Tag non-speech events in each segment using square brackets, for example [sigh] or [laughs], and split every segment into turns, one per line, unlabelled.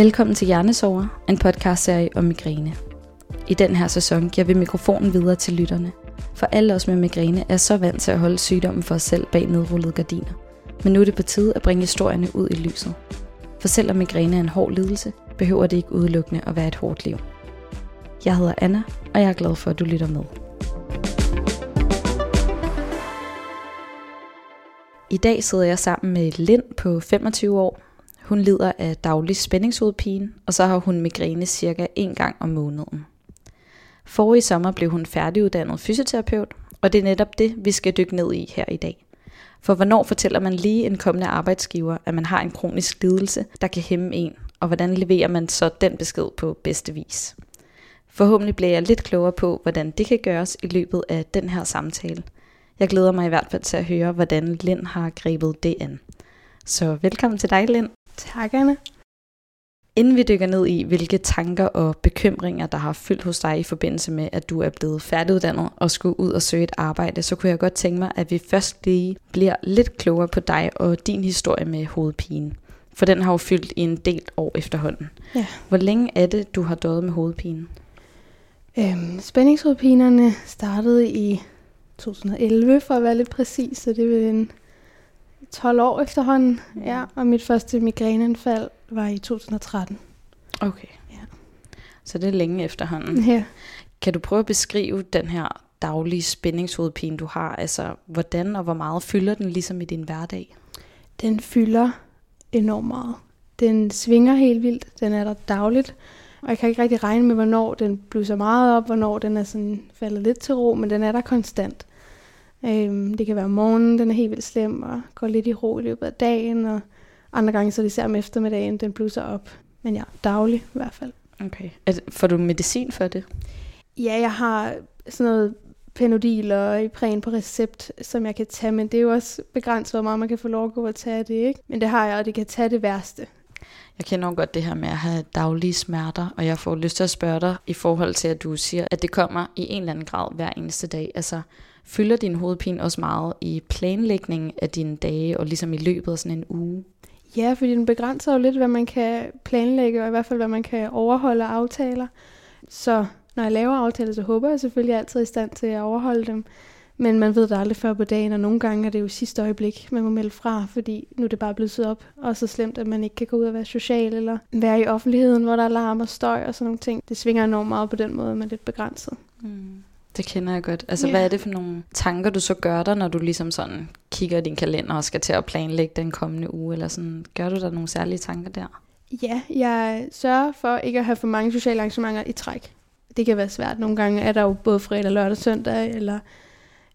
Velkommen til Hjernesover, en podcastserie om migræne. I den her sæson giver vi mikrofonen videre til lytterne, for alle os med migræne er så vant til at holde sygdommen for os selv bag nedrullede gardiner. Men nu er det på tide at bringe historierne ud i lyset. For selvom migræne er en hård lidelse, behøver det ikke udelukkende at være et hårdt liv. Jeg hedder Anna, og jeg er glad for, at du lytter med. I dag sidder jeg sammen med Lind på 25 år. Hun lider af daglig spændingshovedpine, og så har hun migræne cirka en gang om måneden. Forrige sommer blev hun færdiguddannet fysioterapeut, og det er netop det, vi skal dykke ned i her i dag. For hvornår fortæller man lige en kommende arbejdsgiver, at man har en kronisk lidelse, der kan hæmme en, og hvordan leverer man så den besked på bedste vis? Forhåbentlig bliver jeg lidt klogere på, hvordan det kan gøres i løbet af den her samtale. Jeg glæder mig i hvert fald til at høre, hvordan Lind har grebet det an. Så velkommen til dig, Lind.
Tak, Anna.
Inden vi dykker ned i, hvilke tanker og bekymringer, der har fyldt hos dig i forbindelse med, at du er blevet færdiguddannet og skulle ud og søge et arbejde, så kunne jeg godt tænke mig, at vi først lige bliver lidt klogere på dig og din historie med hovedpine. For den har jo fyldt i en del år efterhånden.
Ja.
Hvor længe er det, du har døjet med hovedpine?
Øhm, spændingshovedpinerne startede i 2011, for at være lidt præcis, så det er en 12 år efterhånden. Mm. Ja, og mit første migræneanfald var i 2013.
Okay.
Ja.
Så det er længe efterhånden.
Ja.
Kan du prøve at beskrive den her daglige spændingshovedpine, du har? Altså, hvordan og hvor meget fylder den ligesom i din hverdag?
Den fylder enormt meget. Den svinger helt vildt. Den er der dagligt. Og jeg kan ikke rigtig regne med, hvornår den blusser meget op, hvornår den er sådan faldet lidt til ro, men den er der konstant. Øhm, det kan være om morgenen, den er helt vildt slem, og går lidt i ro i løbet af dagen, og andre gange så er det især om eftermiddagen, den blusser op. Men ja, daglig i hvert fald.
Okay. Er, får du medicin for det?
Ja, jeg har sådan noget Panodil og Ipren på recept, som jeg kan tage, men det er jo også begrænset, hvor meget man kan få lov at gå og tage det, ikke? Men det har jeg, og det kan tage det værste.
Jeg kender jo godt det her med at have daglige smerter, og jeg får lyst til at spørge dig i forhold til, at du siger, at det kommer i en eller anden grad hver eneste dag. Altså, fylder din hovedpine også meget i planlægningen af dine dage, og ligesom i løbet af sådan en uge?
Ja, fordi den begrænser jo lidt, hvad man kan planlægge, og i hvert fald, hvad man kan overholde af aftaler. Så når jeg laver aftaler, så håber jeg selvfølgelig altid i stand til at overholde dem. Men man ved det aldrig før på dagen, og nogle gange er det jo sidste øjeblik, man må melde fra, fordi nu er det bare blevet op. Og så slemt, at man ikke kan gå ud og være social, eller være i offentligheden, hvor der er larm og støj og sådan nogle ting. Det svinger enormt meget på den måde, man er lidt begrænset.
Mm. Det kender jeg godt. Altså,
Ja.
hvad er det for nogle tanker, du så gør dig, når du ligesom sådan kigger i din kalender og skal til at planlægge den kommende uge, eller sådan, gør du der nogle særlige tanker der?
Ja, jeg sørger for ikke at have for mange sociale arrangementer i træk. Det kan være svært. Nogle gange er der jo både fredag, lørdag søndag, eller,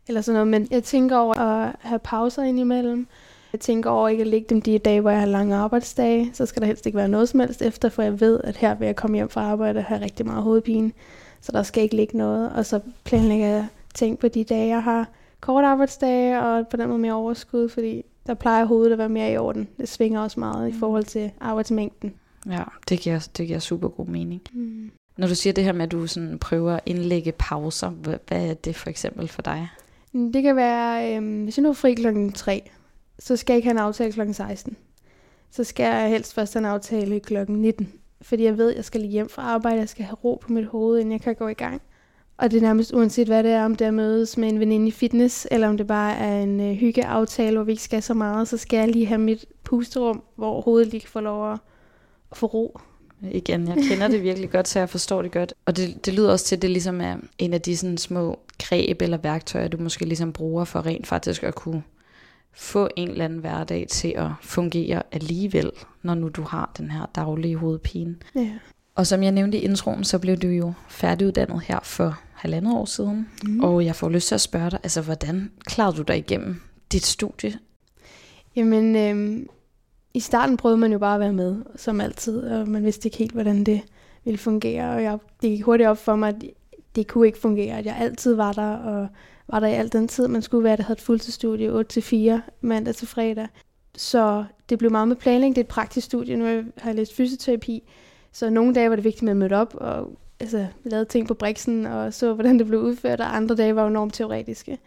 eller sådan noget. Men jeg tænker over at have pauser indimellem. Jeg tænker over ikke at lægge dem de dage, hvor jeg har lange arbejdsdage. Så skal der helst ikke være noget som helst efter, for jeg ved, at her vil jeg komme hjem fra arbejde og have rigtig meget hovedpine. Så der skal ikke ligge noget. Og så planlægger jeg ting på de dage, jeg har kort arbejdsdage, og på den måde mere overskud, fordi der plejer hovedet at være mere i orden. Det svinger også meget i forhold til arbejdsmængden.
Ja, det giver, det giver super god mening.
Mm.
Når du siger det her med, at du sådan prøver at indlægge pauser, hvad, er det for eksempel for dig?
Det kan være, øhm, hvis jeg nu er fri klokken 3, så skal jeg ikke have en aftale klokken 16. Så skal jeg helst først have en aftale klokken 19. Fordi jeg ved, at jeg skal lige hjem fra arbejde, jeg skal have ro på mit hoved, inden jeg kan gå i gang. Og det er nærmest uanset hvad det er, om det er mødes med en veninde i fitness, eller om det bare er en øh, hyggeaftale, hvor vi ikke skal så meget, så skal jeg lige have mit pusterum, hvor hovedet lige kan få lov at, at få ro.
Igen, jeg kender det virkelig godt, så jeg forstår det godt. Og det, det lyder også til, at det ligesom er en af de sådan små greb eller værktøjer, du måske ligesom bruger for rent faktisk at kunne få en eller anden hverdag til at fungere alligevel, når nu du har den her daglige hovedpine.
Ja.
Og som jeg nævnte i introen, så blev du jo færdiguddannet her for halvandet år siden.
Mm.
Og jeg får lyst til at spørge dig, altså hvordan klarede du dig igennem dit studie?
Jamen, øhm, i starten prøvede man jo bare at være med, som altid, og man vidste ikke helt, hvordan det ville fungere. Og jeg, det gik hurtigt op for mig, at det kunne ikke fungere, at jeg altid var der, og var der i al den tid, man skulle være. der havde et fuldtidsstudie 8-4, mandag til fredag. Så det blev meget med planlægning. Det er et praktisk studie. Nu har jeg læst fysioterapi, så nogle dage var det vigtigt med at møde op og altså, lavede ting på briksen og så, hvordan det blev udført, og andre dage var jo enormt teoretiske.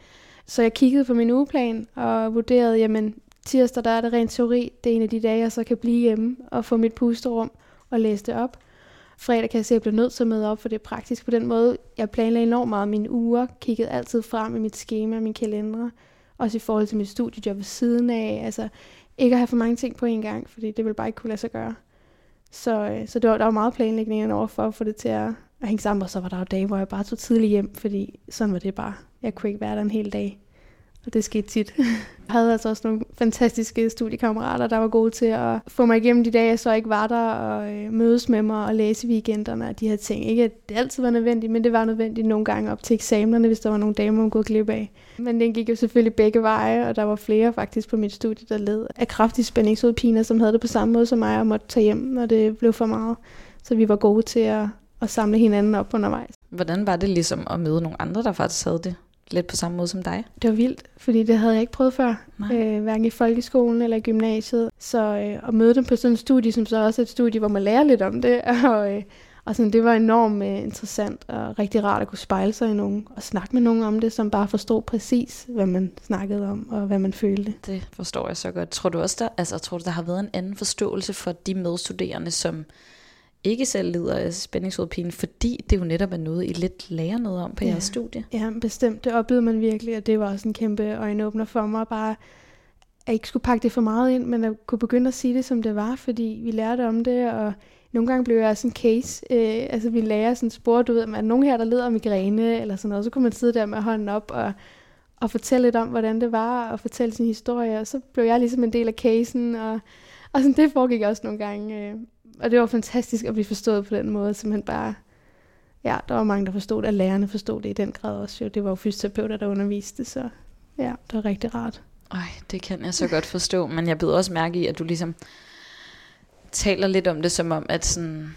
Så jeg kiggede på min ugeplan og vurderede, jamen tirsdag der er det rent teori. Det er en af de dage, jeg så kan blive hjemme og få mit pusterum. og læse det op. Fredag kan jeg se, at jeg bliver nødt til at møde op, for det er praktisk på den måde. Jeg planlagde enormt meget mine uger, kiggede altid frem i mit schema min mine kalendere, også i forhold til mit studiejob ved siden af. Altså ikke at have for mange ting på en gang, fordi det vil bare ikke kunne lade sig gøre. Så, øh, så det var, der var meget planlægning over for at få det til at, at hænge sammen, og så var der jo dage, hvor jeg bare tog tidligt hjem, fordi sådan var det bare. Jeg kunne ikke være der en hel dag. Og det skete tit. Jeg havde altså også nogle fantastiske studiekammerater, der var gode til at få mig igennem de dage, jeg så ikke var der, og øh, mødes med mig og læse weekenderne og de her ting. Ikke at det altid var nødvendigt, men det var nødvendigt nogle gange op til eksamenerne, hvis der var nogle dage, man kunne glip af. Men den gik jo selvfølgelig begge veje, og der var flere faktisk på mit studie, der led af kraftige spændingsudpiner, som havde det på samme måde som mig, og måtte tage hjem, når det blev for meget. Så vi var gode til at, at samle hinanden op undervejs.
Hvordan var det ligesom at møde nogle andre, der faktisk havde det? Lidt på samme måde som dig?
Det var vildt, fordi det havde jeg ikke prøvet før, øh, hverken i folkeskolen eller i gymnasiet. Så øh, at møde dem på sådan et studie, som så også er et studie, hvor man lærer lidt om det, [laughs] og, øh, og sådan, det var enormt øh, interessant og rigtig rart at kunne spejle sig i nogen og snakke med nogen om det, som bare forstod præcis, hvad man snakkede om og hvad man følte.
Det forstår jeg så godt. Tror du også, der, altså, tror du, der har været en anden forståelse for de medstuderende, som ikke selv lider af spændingshovedpine, fordi det jo netop er noget, I lidt lærer noget om på ja. jeres studie.
Ja, bestemt. Det oplevede man virkelig, og det var også en kæmpe øjenåbner for mig, bare at ikke skulle pakke det for meget ind, men at kunne begynde at sige det, som det var, fordi vi lærte om det, og nogle gange blev jeg sådan en case, øh, altså vi lærer sådan spor, du ved, at nogen her, der lider af migræne, eller sådan noget, så kunne man sidde der med hånden op og, og fortælle lidt om, hvordan det var, og fortælle sin historie, og så blev jeg ligesom en del af casen, og, og sådan, det foregik også nogle gange. Øh, og det var fantastisk at blive forstået på den måde, simpelthen bare, ja, der var mange, der forstod det, og lærerne forstod det i den grad også. Jo. Det var jo fysioterapeuter, der underviste, så ja, det var rigtig rart.
Ej, det kan jeg så godt forstå, men jeg blev også mærke i, at du ligesom taler lidt om det, som om, at, sådan,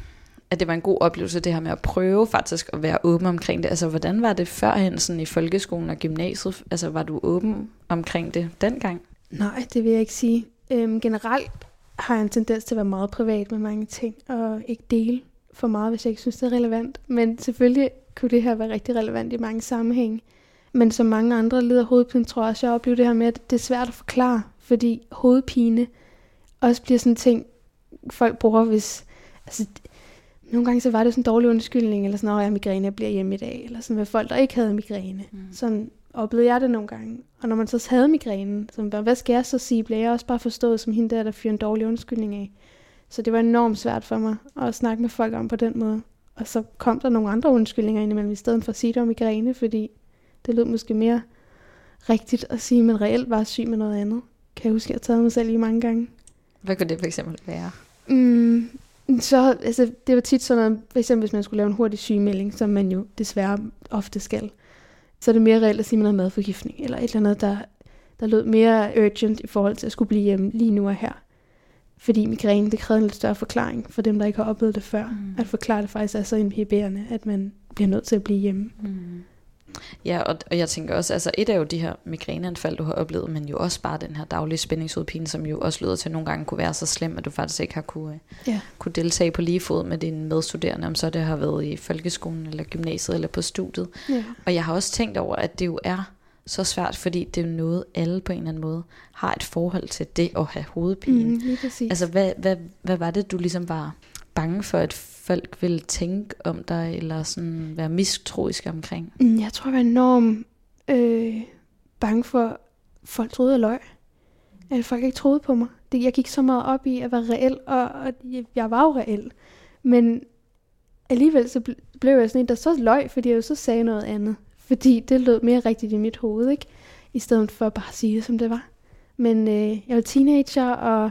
at det var en god oplevelse, det her med at prøve faktisk at være åben omkring det. Altså, hvordan var det førhen sådan i folkeskolen og gymnasiet? Altså, var du åben omkring det dengang?
Nej, det vil jeg ikke sige. Øhm, generelt har en tendens til at være meget privat med mange ting, og ikke dele for meget, hvis jeg ikke synes, det er relevant. Men selvfølgelig kunne det her være rigtig relevant i mange sammenhænge. Men som mange andre lider hovedpine, tror jeg også, jeg oplever det her med, at det er svært at forklare, fordi hovedpine også bliver sådan en ting, folk bruger, hvis... Altså, nogle gange så var det sådan en dårlig undskyldning, eller sådan, at jeg har migræne, jeg bliver hjemme i dag, eller sådan med folk, der ikke havde migræne. Mm. Sådan, oplevede jeg det nogle gange. Og når man så havde migrænen, så hvad skal jeg så sige, blev jeg også bare forstået som hende der, der fyrer en dårlig undskyldning af. Så det var enormt svært for mig at snakke med folk om på den måde. Og så kom der nogle andre undskyldninger indimellem, i stedet for at sige det om migræne, fordi det lød måske mere rigtigt at sige, at man reelt var syg med noget andet. Kan jeg huske, at jeg har taget mig selv i mange gange.
Hvad kunne det for eksempel være?
Mm, så, altså, det var tit sådan noget, for eksempel hvis man skulle lave en hurtig sygemelding, som man jo desværre ofte skal så er det mere reelt at sige, at man har madforgiftning, eller et eller andet, der, der lød mere urgent i forhold til at skulle blive hjemme lige nu og her. Fordi migræne, det kræver en lidt større forklaring for dem, der ikke har oplevet det før. Mm. At forklare det faktisk er så inhiberende, at man bliver nødt til at blive hjemme. Mm.
Ja, og, og jeg tænker også, altså et er jo de her migræneanfald, du har oplevet, men jo også bare den her daglige spændingsudpine, som jo også lyder til at nogle gange kunne være så slem, at du faktisk ikke har kunne, ja. kunne deltage på lige fod med dine medstuderende, om så det har været i folkeskolen, eller gymnasiet, eller på studiet. Ja. Og jeg har også tænkt over, at det jo er så svært, fordi det er noget, alle på en eller anden måde har et forhold til det at have hovedpine. Mm, altså, hvad, hvad, hvad var det, du ligesom var bange for, at folk vil tænke om dig, eller sådan være mistroiske omkring?
Mm, jeg tror, jeg var enormt øh, bange for, at folk troede, jeg løg. At folk ikke troede på mig. Det, jeg gik så meget op i at være reel, og, og jeg var jo reel. Men alligevel så blev jeg sådan en, der så løg, fordi jeg jo så sagde noget andet. Fordi det lød mere rigtigt i mit hoved, ikke? I stedet for bare at sige det, som det var. Men øh, jeg var teenager, og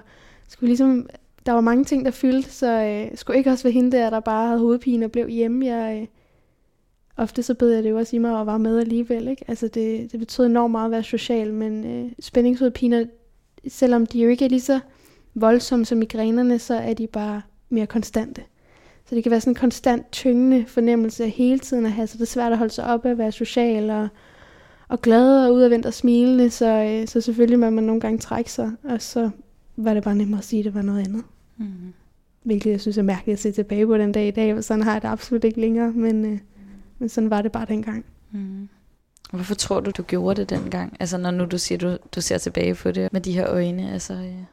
skulle ligesom der var mange ting, der fyldte, så øh, skulle ikke også være hende der, der bare havde hovedpine og blev hjemme. Jeg, øh, ofte så bed jeg det jo også i mig og var med alligevel. Ikke? Altså det, det betød enormt meget at være social, men øh, spændingshovedpiner, selvom de jo ikke er lige så voldsomme som migrænerne, så er de bare mere konstante. Så det kan være sådan en konstant tyngende fornemmelse af hele tiden at have, så det er svært at holde sig op at være social og, og glad og udadvendt og smilende, så, øh, så selvfølgelig må man nogle gange trække sig, og så var det bare nemmere at sige, at det var noget andet. Mm. Hvilket jeg synes er mærkeligt at se tilbage på den dag i dag, og sådan har jeg det absolut ikke længere, men, øh, men sådan var det bare dengang. Mm.
Hvorfor tror du, du gjorde det dengang? Altså når nu du siger, du, du ser tilbage på det med de her øjne. Altså, ja.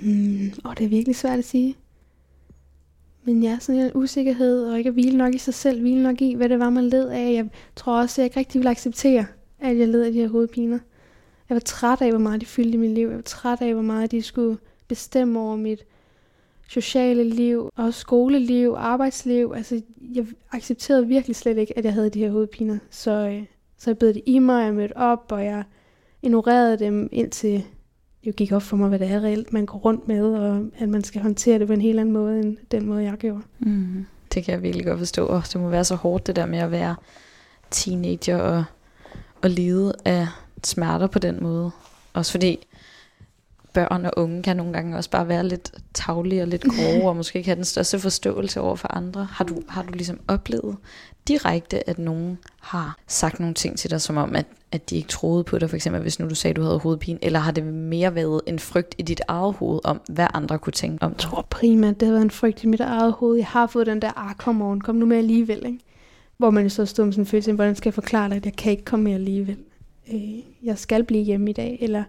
mm, og det er virkelig svært at sige. men ja, sådan en usikkerhed, og ikke at hvile nok i sig selv, hvile nok i, hvad det var, man led af. Jeg tror også, at jeg ikke rigtig ville acceptere, at jeg led af de her hovedpiner. Jeg var træt af, hvor meget de fyldte i mit liv. Jeg var træt af, hvor meget de skulle bestemme over mit sociale liv, og skoleliv, arbejdsliv. Altså, jeg accepterede virkelig slet ikke, at jeg havde de her hovedpiner. Så, øh, så jeg bed det i mig, jeg mødte op, og jeg ignorerede dem indtil det gik op for mig, hvad det er reelt, man går rundt med, og at man skal håndtere det på en helt anden måde, end den måde, jeg gjorde.
Mm. Det kan jeg virkelig godt forstå, det må være så hårdt, det der med at være teenager og, og lide af smerter på den måde. Også fordi børn og unge kan nogle gange også bare være lidt taglige og lidt [laughs] grove, og måske ikke have den største forståelse over for andre. Har du, har du ligesom oplevet direkte, at nogen har sagt nogle ting til dig, som om, at, at de ikke troede på dig, for eksempel hvis nu du sagde, at du havde hovedpine, eller har det mere været en frygt i dit eget hoved om, hvad andre kunne tænke om
Jeg tror primært, det har været en frygt i mit eget hoved. Jeg har fået den der, ah, kom on, kom nu med alligevel, ikke? Hvor man så stod med sådan en følelse, hvordan skal jeg forklare dig, at jeg kan ikke komme med alligevel. Øh, jeg skal blive hjemme i dag, eller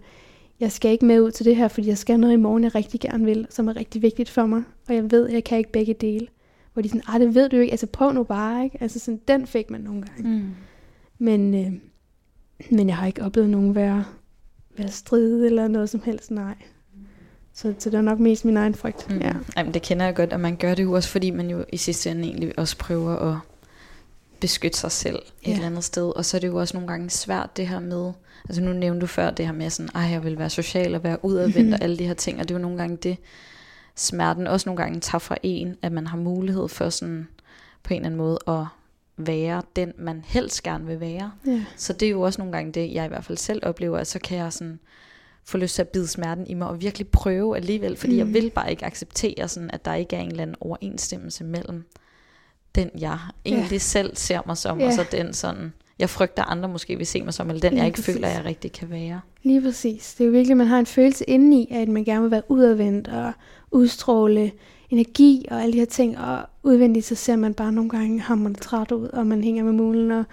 jeg skal ikke med ud til det her, fordi jeg skal noget i morgen, jeg rigtig gerne vil, som er rigtig vigtigt for mig, og jeg ved, at jeg kan ikke begge dele. Hvor de sådan, ah, det ved du ikke, altså prøv nu bare, ikke? Altså sådan, den fik man nogle gange.
Mm.
Men, øh, men jeg har ikke oplevet nogen være, være stride eller noget som helst, nej. Så, så det er nok mest min egen frygt.
Mm.
Ja.
Jamen, det kender jeg godt, at man gør det jo også, fordi man jo i sidste ende egentlig også prøver at beskytte sig selv et
Ja.
eller andet sted. Og så er det jo også nogle gange svært det her med, altså nu nævnte du før det her med sådan, ej jeg vil være social og være udadvendt
Mhm.
og alle de her ting, og det er jo nogle gange det, smerten også nogle gange tager fra en, at man har mulighed for sådan på en eller anden måde at være den, man helst gerne vil være.
ja.
Så det er jo også nogle gange det, jeg i hvert fald selv oplever, at så kan jeg sådan få lyst til at bide smerten i mig og virkelig prøve alligevel, fordi mm. jeg
Mm.
vil bare ikke acceptere sådan, at der ikke er en eller anden overensstemmelse mellem den, jeg egentlig
Ja.
selv ser mig som,
Ja.
og så den sådan, jeg frygter andre måske vil se mig som, eller den, jeg ikke
præcis.
føler, jeg rigtig kan være.
Lige præcis. Det er jo virkelig, man har en følelse indeni, at man gerne vil være udadvendt og udstråle energi og alle de her ting, og udvendigt så ser man bare nogle gange hammerende træt ud, og man hænger med mulen, og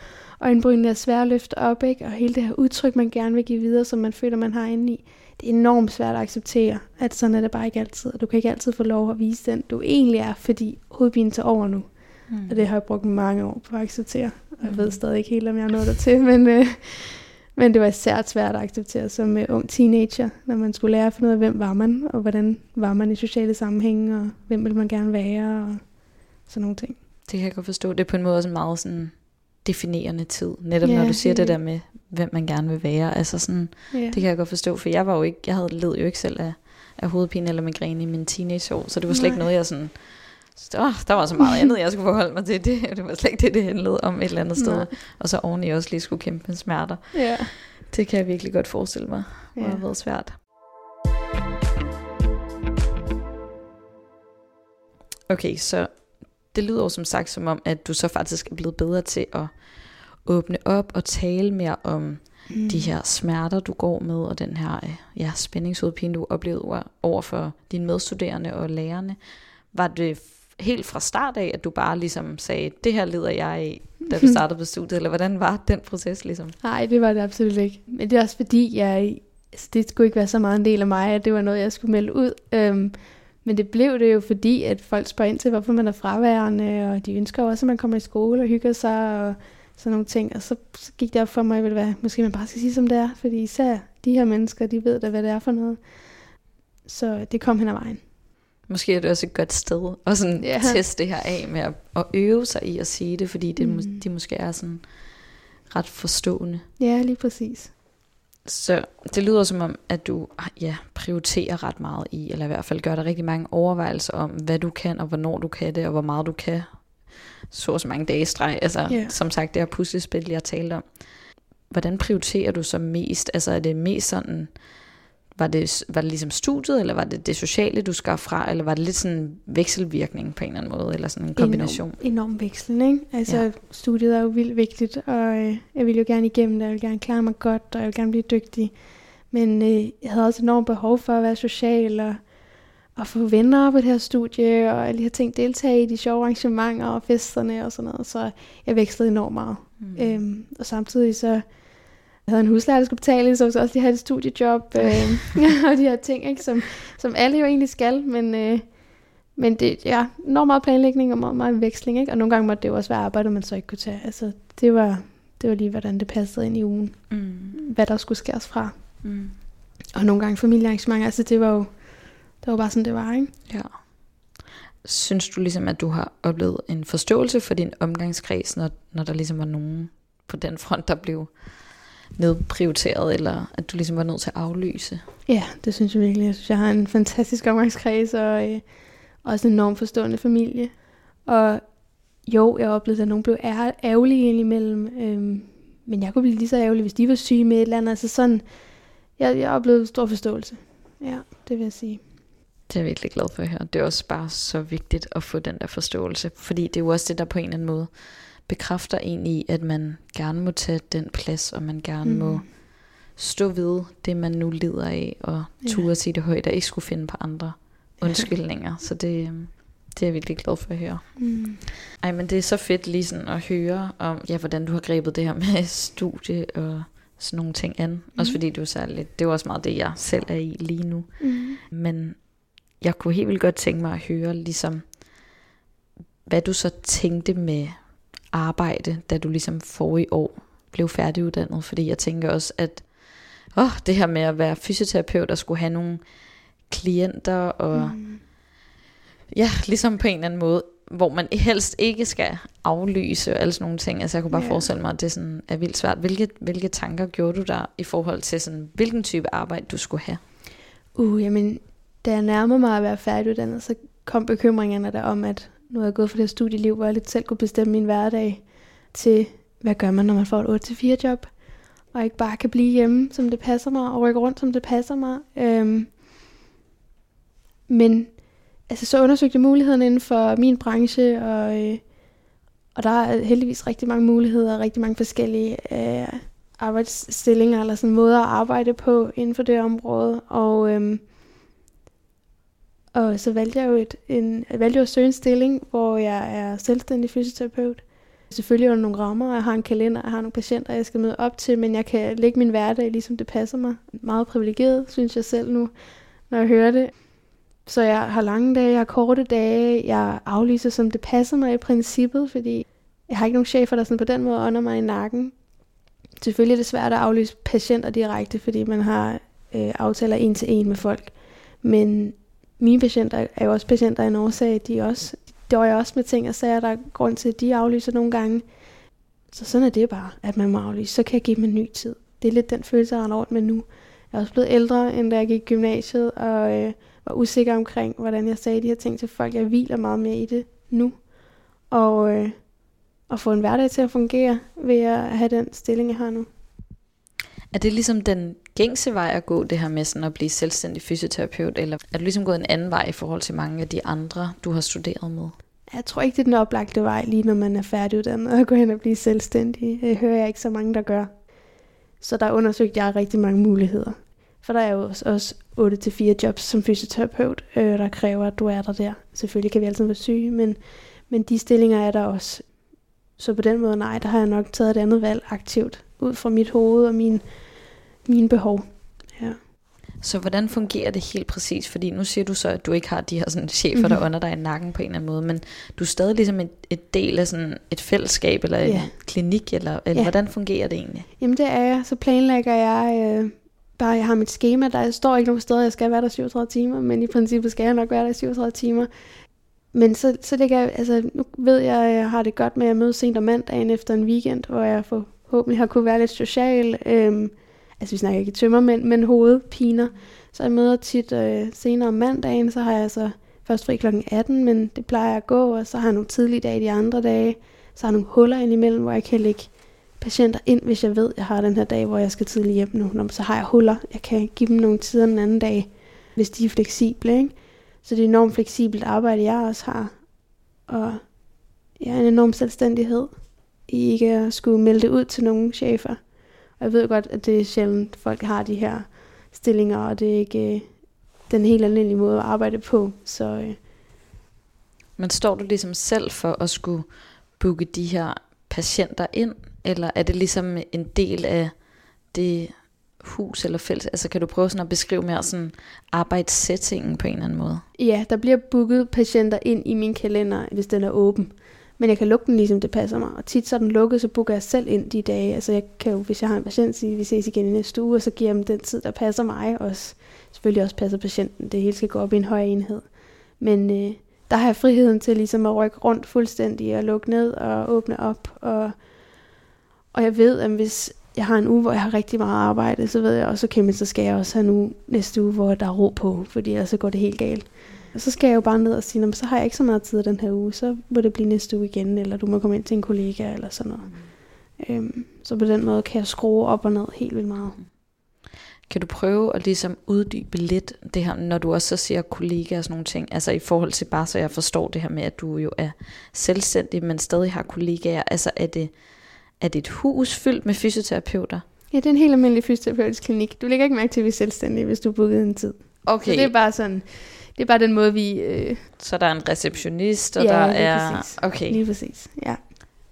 øjenbrynene er svære at løfte op, ikke? og hele det her udtryk, man gerne vil give videre, som man føler, man har indeni, det er enormt svært at acceptere, at sådan er det bare ikke altid, og du kan ikke altid få lov at vise den, du egentlig er, fordi hovedpinen tager over nu.
Mm.
Og det har jeg brugt mange år på at acceptere. Og jeg
Mm.
ved stadig ikke helt, om jeg er nået dertil. [laughs] Men, øh, men det var især svært at acceptere som øh, ung teenager, når man skulle lære at finde ud af, hvem var man, og hvordan var man i sociale sammenhænge, og hvem ville man gerne være, og sådan nogle ting.
Det kan jeg godt forstå. Det er på en måde også en meget sådan definerende tid. Netop
Ja,
når du siger det der med, hvem man gerne vil være. Altså sådan,
Ja.
Det kan jeg godt forstå, for jeg var jo ikke, jeg havde led jo ikke selv af, af hovedpine eller migræne i min teenageår, så det var slet ikke
Nej.
noget, jeg sådan, så, der var så meget andet, jeg skulle forholde mig til. Det, det var slet ikke det, det handlede om et eller andet sted.
Nej.
Og så oveni også lige skulle kæmpe med smerter.
Ja.
Det kan jeg virkelig godt forestille mig, ja.
ja.
har været svært. Okay, så det lyder jo som sagt som om, at du så faktisk er blevet bedre til at åbne op og tale mere om
Mm.
de her smerter, du går med, og den her øh, ja, spændingshovedpine, du oplevede over- for dine medstuderende og lærerne. Var det helt fra start af, at du bare ligesom sagde, det her lider jeg af, da du [laughs] startede på studiet, eller hvordan var den proces ligesom?
Nej, det var det absolut ikke. Men det er også fordi, jeg, altså, det skulle ikke være så meget en del af mig, at det var noget, jeg skulle melde ud. Øhm, men det blev det jo fordi, at folk spørger ind til, hvorfor man er fraværende, og de ønsker også, at man kommer i skole og hygger sig, og sådan nogle ting. Og så, så gik det op for mig, at måske man bare skal sige, som det er, fordi især de her mennesker, de ved da, hvad det er for noget. Så det kom hen ad vejen.
Måske er det også et godt sted at sådan
Ja.
teste det her af med at, at øve sig i at sige det, fordi det, mm. De måske er sådan ret forstående.
Ja, lige præcis.
Så det lyder som om, at du ja, prioriterer ret meget i, eller i hvert fald gør dig rigtig mange overvejelser om, hvad du kan, og hvornår du kan det, og hvor meget du kan. Så og så mange dage i streg. Altså,
Ja.
som sagt, det her puslespil, jeg talte om. Hvordan prioriterer du så mest? Altså, er det mest sådan, var det, var det ligesom studiet, eller var det det sociale, du skar fra, eller var det lidt sådan en vekselvirkning på en eller anden måde, eller sådan en kombination?
Enorm, enorm vekslen, ikke? Altså,
Ja.
studiet er jo vildt vigtigt, og øh, jeg vil jo gerne igennem det, jeg vil gerne klare mig godt, og jeg vil gerne blive dygtig. Men øh, jeg havde også enormt behov for at være social, og, og få venner på det her studie, og alle de her ting, deltage i de sjove arrangementer og festerne og sådan noget, så jeg vekslede enormt meget.
Mm.
Øhm, og samtidig så havde en husleje, der skulle betale, så også lige have et studiejob, øh, [laughs] [laughs] og de her ting, ikke, som, som alle jo egentlig skal, men, øh, Men det ja, enormt meget planlægning og meget, meget veksling, ikke? Og nogle gange måtte det jo også være arbejde, man så ikke kunne tage. Altså, det var, det var lige, hvordan det passede ind i ugen.
Mm.
Hvad der skulle skæres fra.
Mm.
Og nogle gange familiearrangementer, altså det var jo, det var bare sådan, det var, ikke?
Ja. Synes du ligesom, at du har oplevet en forståelse for din omgangskreds, når, når der ligesom var nogen på den front, der blev nedprioriteret, eller at du ligesom var nødt til at aflyse?
Ja, det synes jeg virkelig. Jeg synes, jeg har en fantastisk omgangskreds, og øh, også en enormt forstående familie. Og jo, jeg oplevede, at nogen blev ær- ærgerlige indimellem, øhm, men jeg kunne blive lige så ærgerlig, hvis de var syge med et eller andet. Altså sådan, jeg, jeg oplevede stor forståelse. Ja, det vil jeg sige.
Det er jeg virkelig glad for høre. Det er også bare så vigtigt at få den der forståelse, fordi det er jo også det, der på en eller anden måde bekræfter en i, at man gerne må tage den plads, og man gerne mm. må stå ved det, man nu lider af, og
Ja.
ture sige det højt, og ikke skulle finde på andre undskyldninger. Så det, øhm, det er jeg virkelig glad for at høre.
Mm.
Ej, men det er så fedt lige sådan at høre om, ja, hvordan du har grebet det her med studie og sådan nogle ting an. Mm. Også fordi det er særligt, det er også meget det, jeg selv er i lige nu.
Mm.
Men jeg kunne helt vildt godt tænke mig at høre, ligesom, hvad du så tænkte med arbejde, da du ligesom for i år blev færdiguddannet. Fordi jeg tænker også, at åh, det her med at være fysioterapeut og skulle have nogle klienter og
Mm.
ja, ligesom på en eller anden måde, hvor man helst ikke skal aflyse og alle sådan nogle ting. Altså jeg kunne bare
Ja.
forestille mig, at det sådan er vildt svært. Hvilke, hvilke tanker gjorde du der i forhold til sådan, hvilken type arbejde du skulle have?
Uh, jamen, da jeg nærmede mig at være færdiguddannet, så kom bekymringerne der om, at nu er jeg gået for det her studieliv, hvor jeg lidt selv kunne bestemme min hverdag, til hvad gør man, når man får et 8-4 job, og ikke bare kan blive hjemme, som det passer mig, og rykke rundt, som det passer mig. Øhm, men altså, så undersøgte jeg mulighederne inden for min branche, og, øh, og der er heldigvis rigtig mange muligheder, og rigtig mange forskellige øh, arbejdsstillinger, eller sådan måder at arbejde på inden for det område. Og, Øh, og så valgte jeg jo et, en, jeg valgte at søge en stilling, hvor jeg er selvstændig fysioterapeut. Selvfølgelig under nogle rammer, jeg har en kalender, jeg har nogle patienter, jeg skal møde op til, men jeg kan lægge min hverdag, ligesom det passer mig. Meget privilegeret, synes jeg selv nu, når jeg hører det. Så jeg har lange dage, jeg har korte dage, jeg aflyser, som det passer mig i princippet, fordi jeg har ikke nogen chefer, der sådan på den måde under mig i nakken. Selvfølgelig er det svært at aflyse patienter direkte, fordi man har øh, aftaler en til en med folk. Men mine patienter er jo også patienter af en årsag. De også, døjer også med ting og sager, der er grund til, at de aflyser nogle gange. Så sådan er det bare, at man må aflyse. Så kan jeg give dem en ny tid. Det er lidt den følelse, jeg har rundt med nu. Jeg er også blevet ældre, end da jeg gik i gymnasiet, og øh, var usikker omkring, hvordan jeg sagde de her ting til folk. Jeg hviler meget mere i det nu. Og, øh, at få en hverdag til at fungere ved at have den stilling, jeg har nu.
Er det ligesom den gængse vej at gå, det her med sådan at blive selvstændig fysioterapeut, eller er du ligesom gået en anden vej i forhold til mange af de andre, du har studeret med?
Jeg tror ikke, det er den oplagte vej, lige når man er færdiguddannet og gå hen og blive selvstændig. Det hører jeg ikke så mange, der gør. Så der undersøgte jeg rigtig mange muligheder. For der er jo også- også 8-4 jobs som fysioterapeut, øh, der kræver, at du er der der. Selvfølgelig kan vi altid være syge, men, men de stillinger er der også. Så på den måde, nej, der har jeg nok taget et andet valg aktivt, ud fra mit hoved og min, mine behov. Ja.
Så hvordan fungerer det helt præcis? Fordi nu siger du så, at du ikke har de her sådan, chefer, mm-hmm. der
Mhm.
under dig i nakken på en eller anden måde, men du er stadig ligesom et, et del af sådan et fællesskab, eller en
Ja.
klinik, eller, eller
Ja.
hvordan fungerer det egentlig?
Jamen det er jeg. Så planlægger jeg øh, bare, jeg har mit schema. Der står ikke nogen steder, jeg skal være der 37 timer, men i princippet skal jeg nok være der i 37 timer. Men så, så ligger jeg, altså nu ved jeg, at jeg har det godt med at møde sent om mandagen efter en weekend, hvor jeg forhåbentlig har kunne være lidt social. Øhm, altså vi snakker ikke tømmermænd, men hovedpiner. Så jeg møder tit øh, senere om mandagen, så har jeg altså først fri kl. 18, men det plejer jeg at gå, og så har jeg nogle tidlige dage de andre dage. Så har jeg nogle huller indimellem, hvor jeg kan lægge patienter ind, hvis jeg ved, at jeg har den her dag, hvor jeg skal tidligt hjem nu. Nå, men så har jeg huller. Jeg kan give dem nogle tider den anden dag, hvis de er fleksible. Ikke? Så det er enormt fleksibelt arbejde, jeg også har. Og ja, en enorm selvstændighed i ikke at skulle melde det ud til nogle chefer. Og jeg ved godt, at det er sjældent, folk har de her stillinger, og det er ikke øh, den helt almindelige måde at arbejde på. Så øh,
Men står du ligesom selv for at skulle booke de her patienter ind, eller er det ligesom en del af det hus eller fælles? Altså kan du prøve sådan at beskrive mere sådan arbejdssætningen på en eller anden måde?
Ja, der bliver booket patienter ind i min kalender, hvis den er åben. Men jeg kan lukke den ligesom det passer mig. Og tit så er den lukket, så booker jeg selv ind de dage. Altså jeg kan jo, hvis jeg har en patient, sige, vi ses igen i næste uge, og så giver jeg dem den tid, der passer mig og Selvfølgelig også passer patienten. Det hele skal gå op i en høj enhed. Men øh, der har jeg friheden til ligesom at rykke rundt fuldstændig og lukke ned og åbne op. Og, og jeg ved, at hvis jeg har en uge, hvor jeg har rigtig meget arbejde, så ved jeg også, okay, men så skal jeg også have en uge næste uge, hvor der er ro på, fordi ellers så går det helt galt. Og så skal jeg jo bare ned og sige, så har jeg ikke så meget tid den her uge, så må det blive næste uge igen, eller du må komme ind til en kollega, eller sådan noget. Mm. Øhm, så på den måde kan jeg skrue op og ned helt vildt meget.
Kan du prøve at ligesom uddybe lidt det her, når du også så siger kollega og sådan nogle ting, altså i forhold til bare så jeg forstår det her med, at du jo er selvstændig, men stadig har kollegaer, altså er det, er det et hus fyldt med fysioterapeuter?
Ja, det er en helt almindelig fysioterapeutisk klinik. Du lægger ikke mærke til, at vi er selvstændige, hvis du booket en tid.
Okay.
Så det er bare sådan, det er bare den måde, vi... Øh...
Så der er en receptionist, og
ja,
der
er...
Præcis. Okay.
Lige præcis, ja.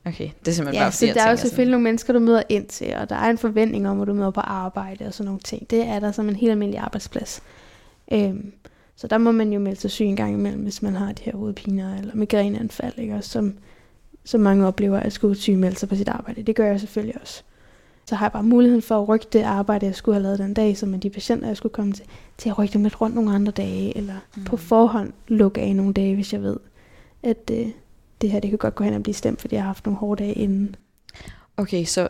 Okay, det er simpelthen
ja,
bare fordi,
så der er jo selvfølgelig sådan... nogle mennesker, du møder ind til, og der er en forventning om, at du møder på arbejde og sådan nogle ting. Det er der som en helt almindelig arbejdsplads. Øhm, så der må man jo melde sig syg en gang imellem, hvis man har de her hovedpiner eller migræneanfald, ikke? Også som, som mange oplever at skulle sygemelde sig på sit arbejde. Det gør jeg selvfølgelig også. Så har jeg bare muligheden for at rykke det arbejde, jeg skulle have lavet den dag, som er de patienter, jeg skulle komme til, til at rykke dem lidt rundt nogle andre dage, eller mm. på forhånd lukke af nogle dage, hvis jeg ved, at øh, det her det kan godt gå hen og blive stemt, fordi jeg har haft nogle hårde dage inden.
Okay, så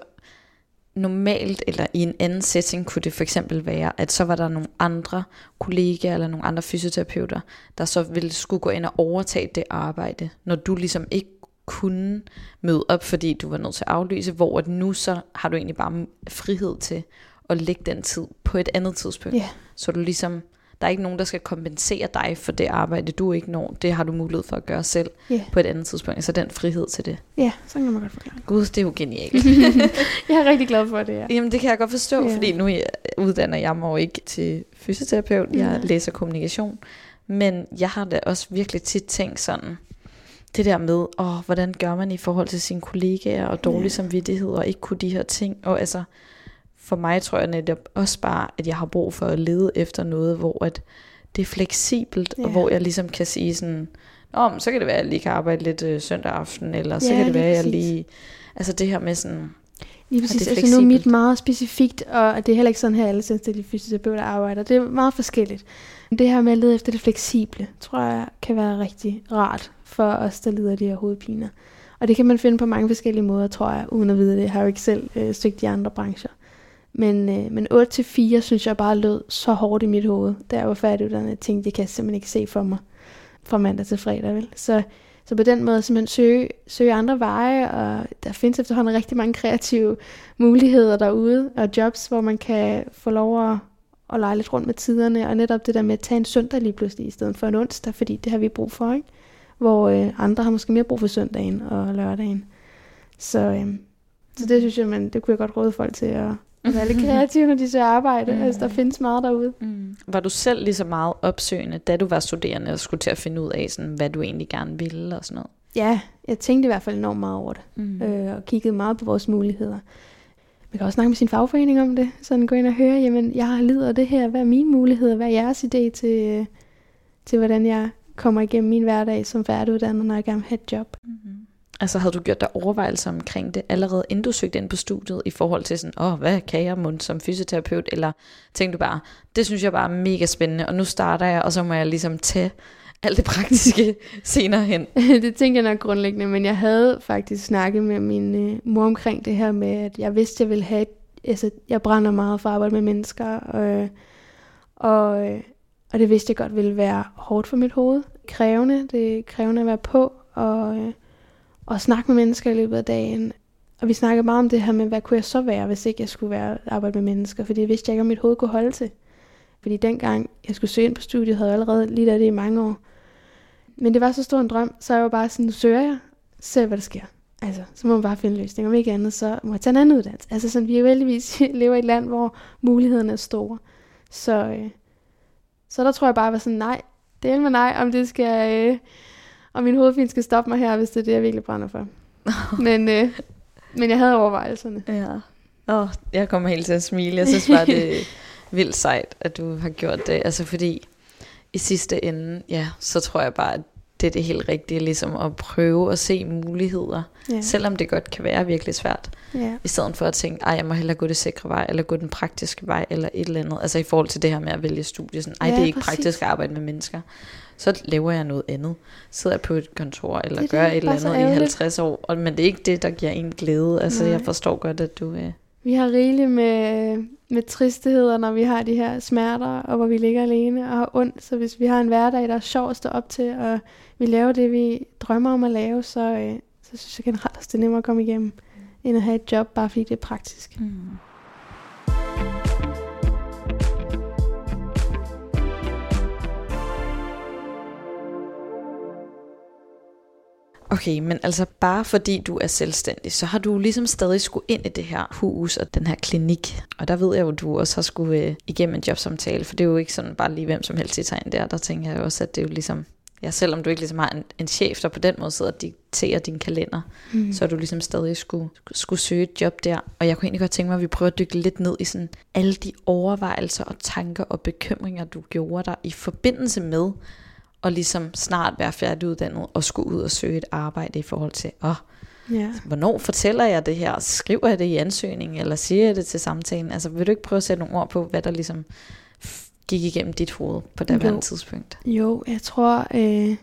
normalt eller i en anden setting kunne det for eksempel være, at så var der nogle andre kollegaer eller nogle andre fysioterapeuter, der så ville skulle gå ind og overtage det arbejde, når du ligesom ikke kunne møde op, fordi du var nødt til at aflyse, hvor at nu så har du egentlig bare frihed til at lægge den tid på et andet tidspunkt.
Yeah.
Så du ligesom, der er ikke nogen, der skal kompensere dig for det arbejde, du ikke når. Det har du mulighed for at gøre selv
yeah.
på et andet tidspunkt. Så den frihed til det.
Ja, så kan man godt forklare.
Gud, det er jo genialt. [laughs]
jeg er rigtig glad for det, ja.
Jamen det kan jeg godt forstå, yeah. fordi nu uddanner jeg mig jo ikke til fysioterapeut. Jeg yeah. læser kommunikation. Men jeg har da også virkelig tit tænkt sådan, det der med, åh, hvordan gør man i forhold til sine kollegaer og dårlig yeah. samvittighed og ikke kunne de her ting. Og altså, for mig tror jeg netop også bare, at jeg har brug for at lede efter noget, hvor at det er fleksibelt, yeah. og hvor jeg ligesom kan sige sådan, Nå, så kan det være, at jeg lige kan arbejde lidt øh, søndag aften, eller så
Ja,
kan det være, at jeg lige... Altså det her med sådan...
Lige præcis.
det er
altså nu er mit
fleksibelt.
meget specifikt, og det er heller ikke sådan her, alle selvstændige fysioterapeuter arbejder. Det er meget forskelligt. Men det her med at lede efter det fleksible, tror jeg kan være rigtig rart for os, der lider af de her hovedpiner. Og det kan man finde på mange forskellige måder, tror jeg, uden at vide det. Jeg har jo ikke selv øh, søgt i andre brancher. Men, øh, men 8-4 synes jeg bare lød så hårdt i mit hoved, da jeg var færdiguddannet. Jeg tænkte, det kan jeg simpelthen ikke se for mig fra mandag til fredag. Vel? Så, så på den måde simpelthen søge, søge andre veje, og der findes efterhånden rigtig mange kreative muligheder derude, og jobs, hvor man kan få lov at, at lege lidt rundt med tiderne, og netop det der med at tage en søndag lige pludselig, i stedet for en onsdag, fordi det har vi brug for, ikke? Hvor øh, andre har måske mere brug for søndagen og lørdagen. Så, øh, så det synes jeg, man, det kunne jeg godt råde folk til at, at være lidt kreative, når de søger arbejde.
Mm.
Altså, der findes meget derude.
Mm. Var du selv lige så meget opsøgende, da du var studerende, og skulle til at finde ud af, sådan, hvad du egentlig gerne ville og sådan noget?
Ja, jeg tænkte i hvert fald enormt meget over det.
Mm.
øh, og kiggede meget på vores muligheder. Man kan også snakke med sin fagforening om det, sådan gå ind og høre, jamen jeg har lider af det her, hvad er mine muligheder, hvad er jeres idé til, øh, til hvordan jeg kommer igennem min hverdag som færdiguddannet, når jeg gerne vil have et job.
Mm-hmm. Altså havde du gjort dig overvejelser omkring det allerede inden du søgte ind på studiet i forhold til sådan, åh, hvad kan jeg mund som fysioterapeut? Eller tænkte du bare, det synes jeg bare er mega spændende, og nu starter jeg, og så må jeg ligesom tage alt det praktiske [laughs] senere hen. [laughs]
det tænker jeg nok grundlæggende, men jeg havde faktisk snakket med min øh, mor omkring det her med, at jeg vidste, jeg ville have, et, altså jeg brænder meget for at arbejde med mennesker, øh, og, øh, og det vidste jeg godt ville være hårdt for mit hoved, krævende, det er krævende at være på, og, øh, og snakke med mennesker i løbet af dagen. Og vi snakkede meget om det her med, hvad kunne jeg så være, hvis ikke jeg skulle være arbejde med mennesker, fordi jeg vidste jeg ikke, om mit hoved kunne holde til. Fordi dengang jeg skulle søge ind på studiet, havde jeg allerede lidt af det i mange år. Men det var så stor en drøm, så jeg var bare sådan, nu søger jeg, ser hvad der sker. Altså, så må man bare finde løsninger. Om ikke andet, så må jeg tage en anden uddannelse. Altså sådan, vi er jo heldigvis [laughs] lever i et land, hvor mulighederne er store. Så, øh, så der tror jeg bare, jeg var sådan, nej, det er med nej, om det skal, øh, om min hovedfin skal stoppe mig her, hvis det er det, jeg virkelig brænder for. [laughs] men, øh, men jeg havde overvejelserne.
Ja. Åh, oh, jeg kommer helt til at smile. Jeg synes bare, det er [laughs] vildt sejt, at du har gjort det. Altså fordi i sidste ende, ja, så tror jeg bare, at det er det helt rigtige, ligesom at prøve at se muligheder, ja. selvom det godt kan være virkelig svært. Ja. I stedet for at tænke, ej, jeg må hellere gå det sikre vej, eller gå den praktiske vej, eller et eller andet. Altså i forhold til det her med at vælge studie, sådan, ej, ja, det er ikke præcis. praktisk at arbejde med mennesker. Så laver jeg noget andet. Sidder jeg på et kontor, eller det gør det, et eller andet i 50 år. Og, men det er ikke det, der giver en glæde. Altså Nej. jeg forstår godt, at du... Øh...
Vi har rigeligt med, med tristheder, når vi har de her smerter, og hvor vi ligger alene og har ondt. Så hvis vi har en hverdag, der er sjov at stå op til, og vi laver det, vi drømmer om at lave, så, øh, så synes jeg generelt også, det er nemmere at komme igennem, end at have et job, bare fordi det er praktisk. Mm.
Okay, men altså bare fordi du er selvstændig, så har du ligesom stadig skulle ind i det her hus og den her klinik. Og der ved jeg jo, at du også har skulle øh, igennem en jobsamtale, for det er jo ikke sådan bare lige hvem som helst i tegn der. Der tænker jeg også, at det er jo ligesom ja, selvom du ikke ligesom har en, en chef, der på den måde sidder og dikterer din kalender, mm. så er du ligesom stadig skulle, skulle søge et job der. Og jeg kunne egentlig godt tænke mig, at vi prøver at dykke lidt ned i sådan alle de overvejelser og tanker og bekymringer, du gjorde dig i forbindelse med at ligesom snart være færdiguddannet og skulle ud og søge et arbejde i forhold til, åh, oh, ja. hvornår fortæller jeg det her? Skriver jeg det i ansøgningen, eller siger jeg det til samtalen? Altså vil du ikke prøve at sætte nogle ord på, hvad der ligesom gik igennem dit hoved på det her tidspunkt?
Jo, jeg tror, øh,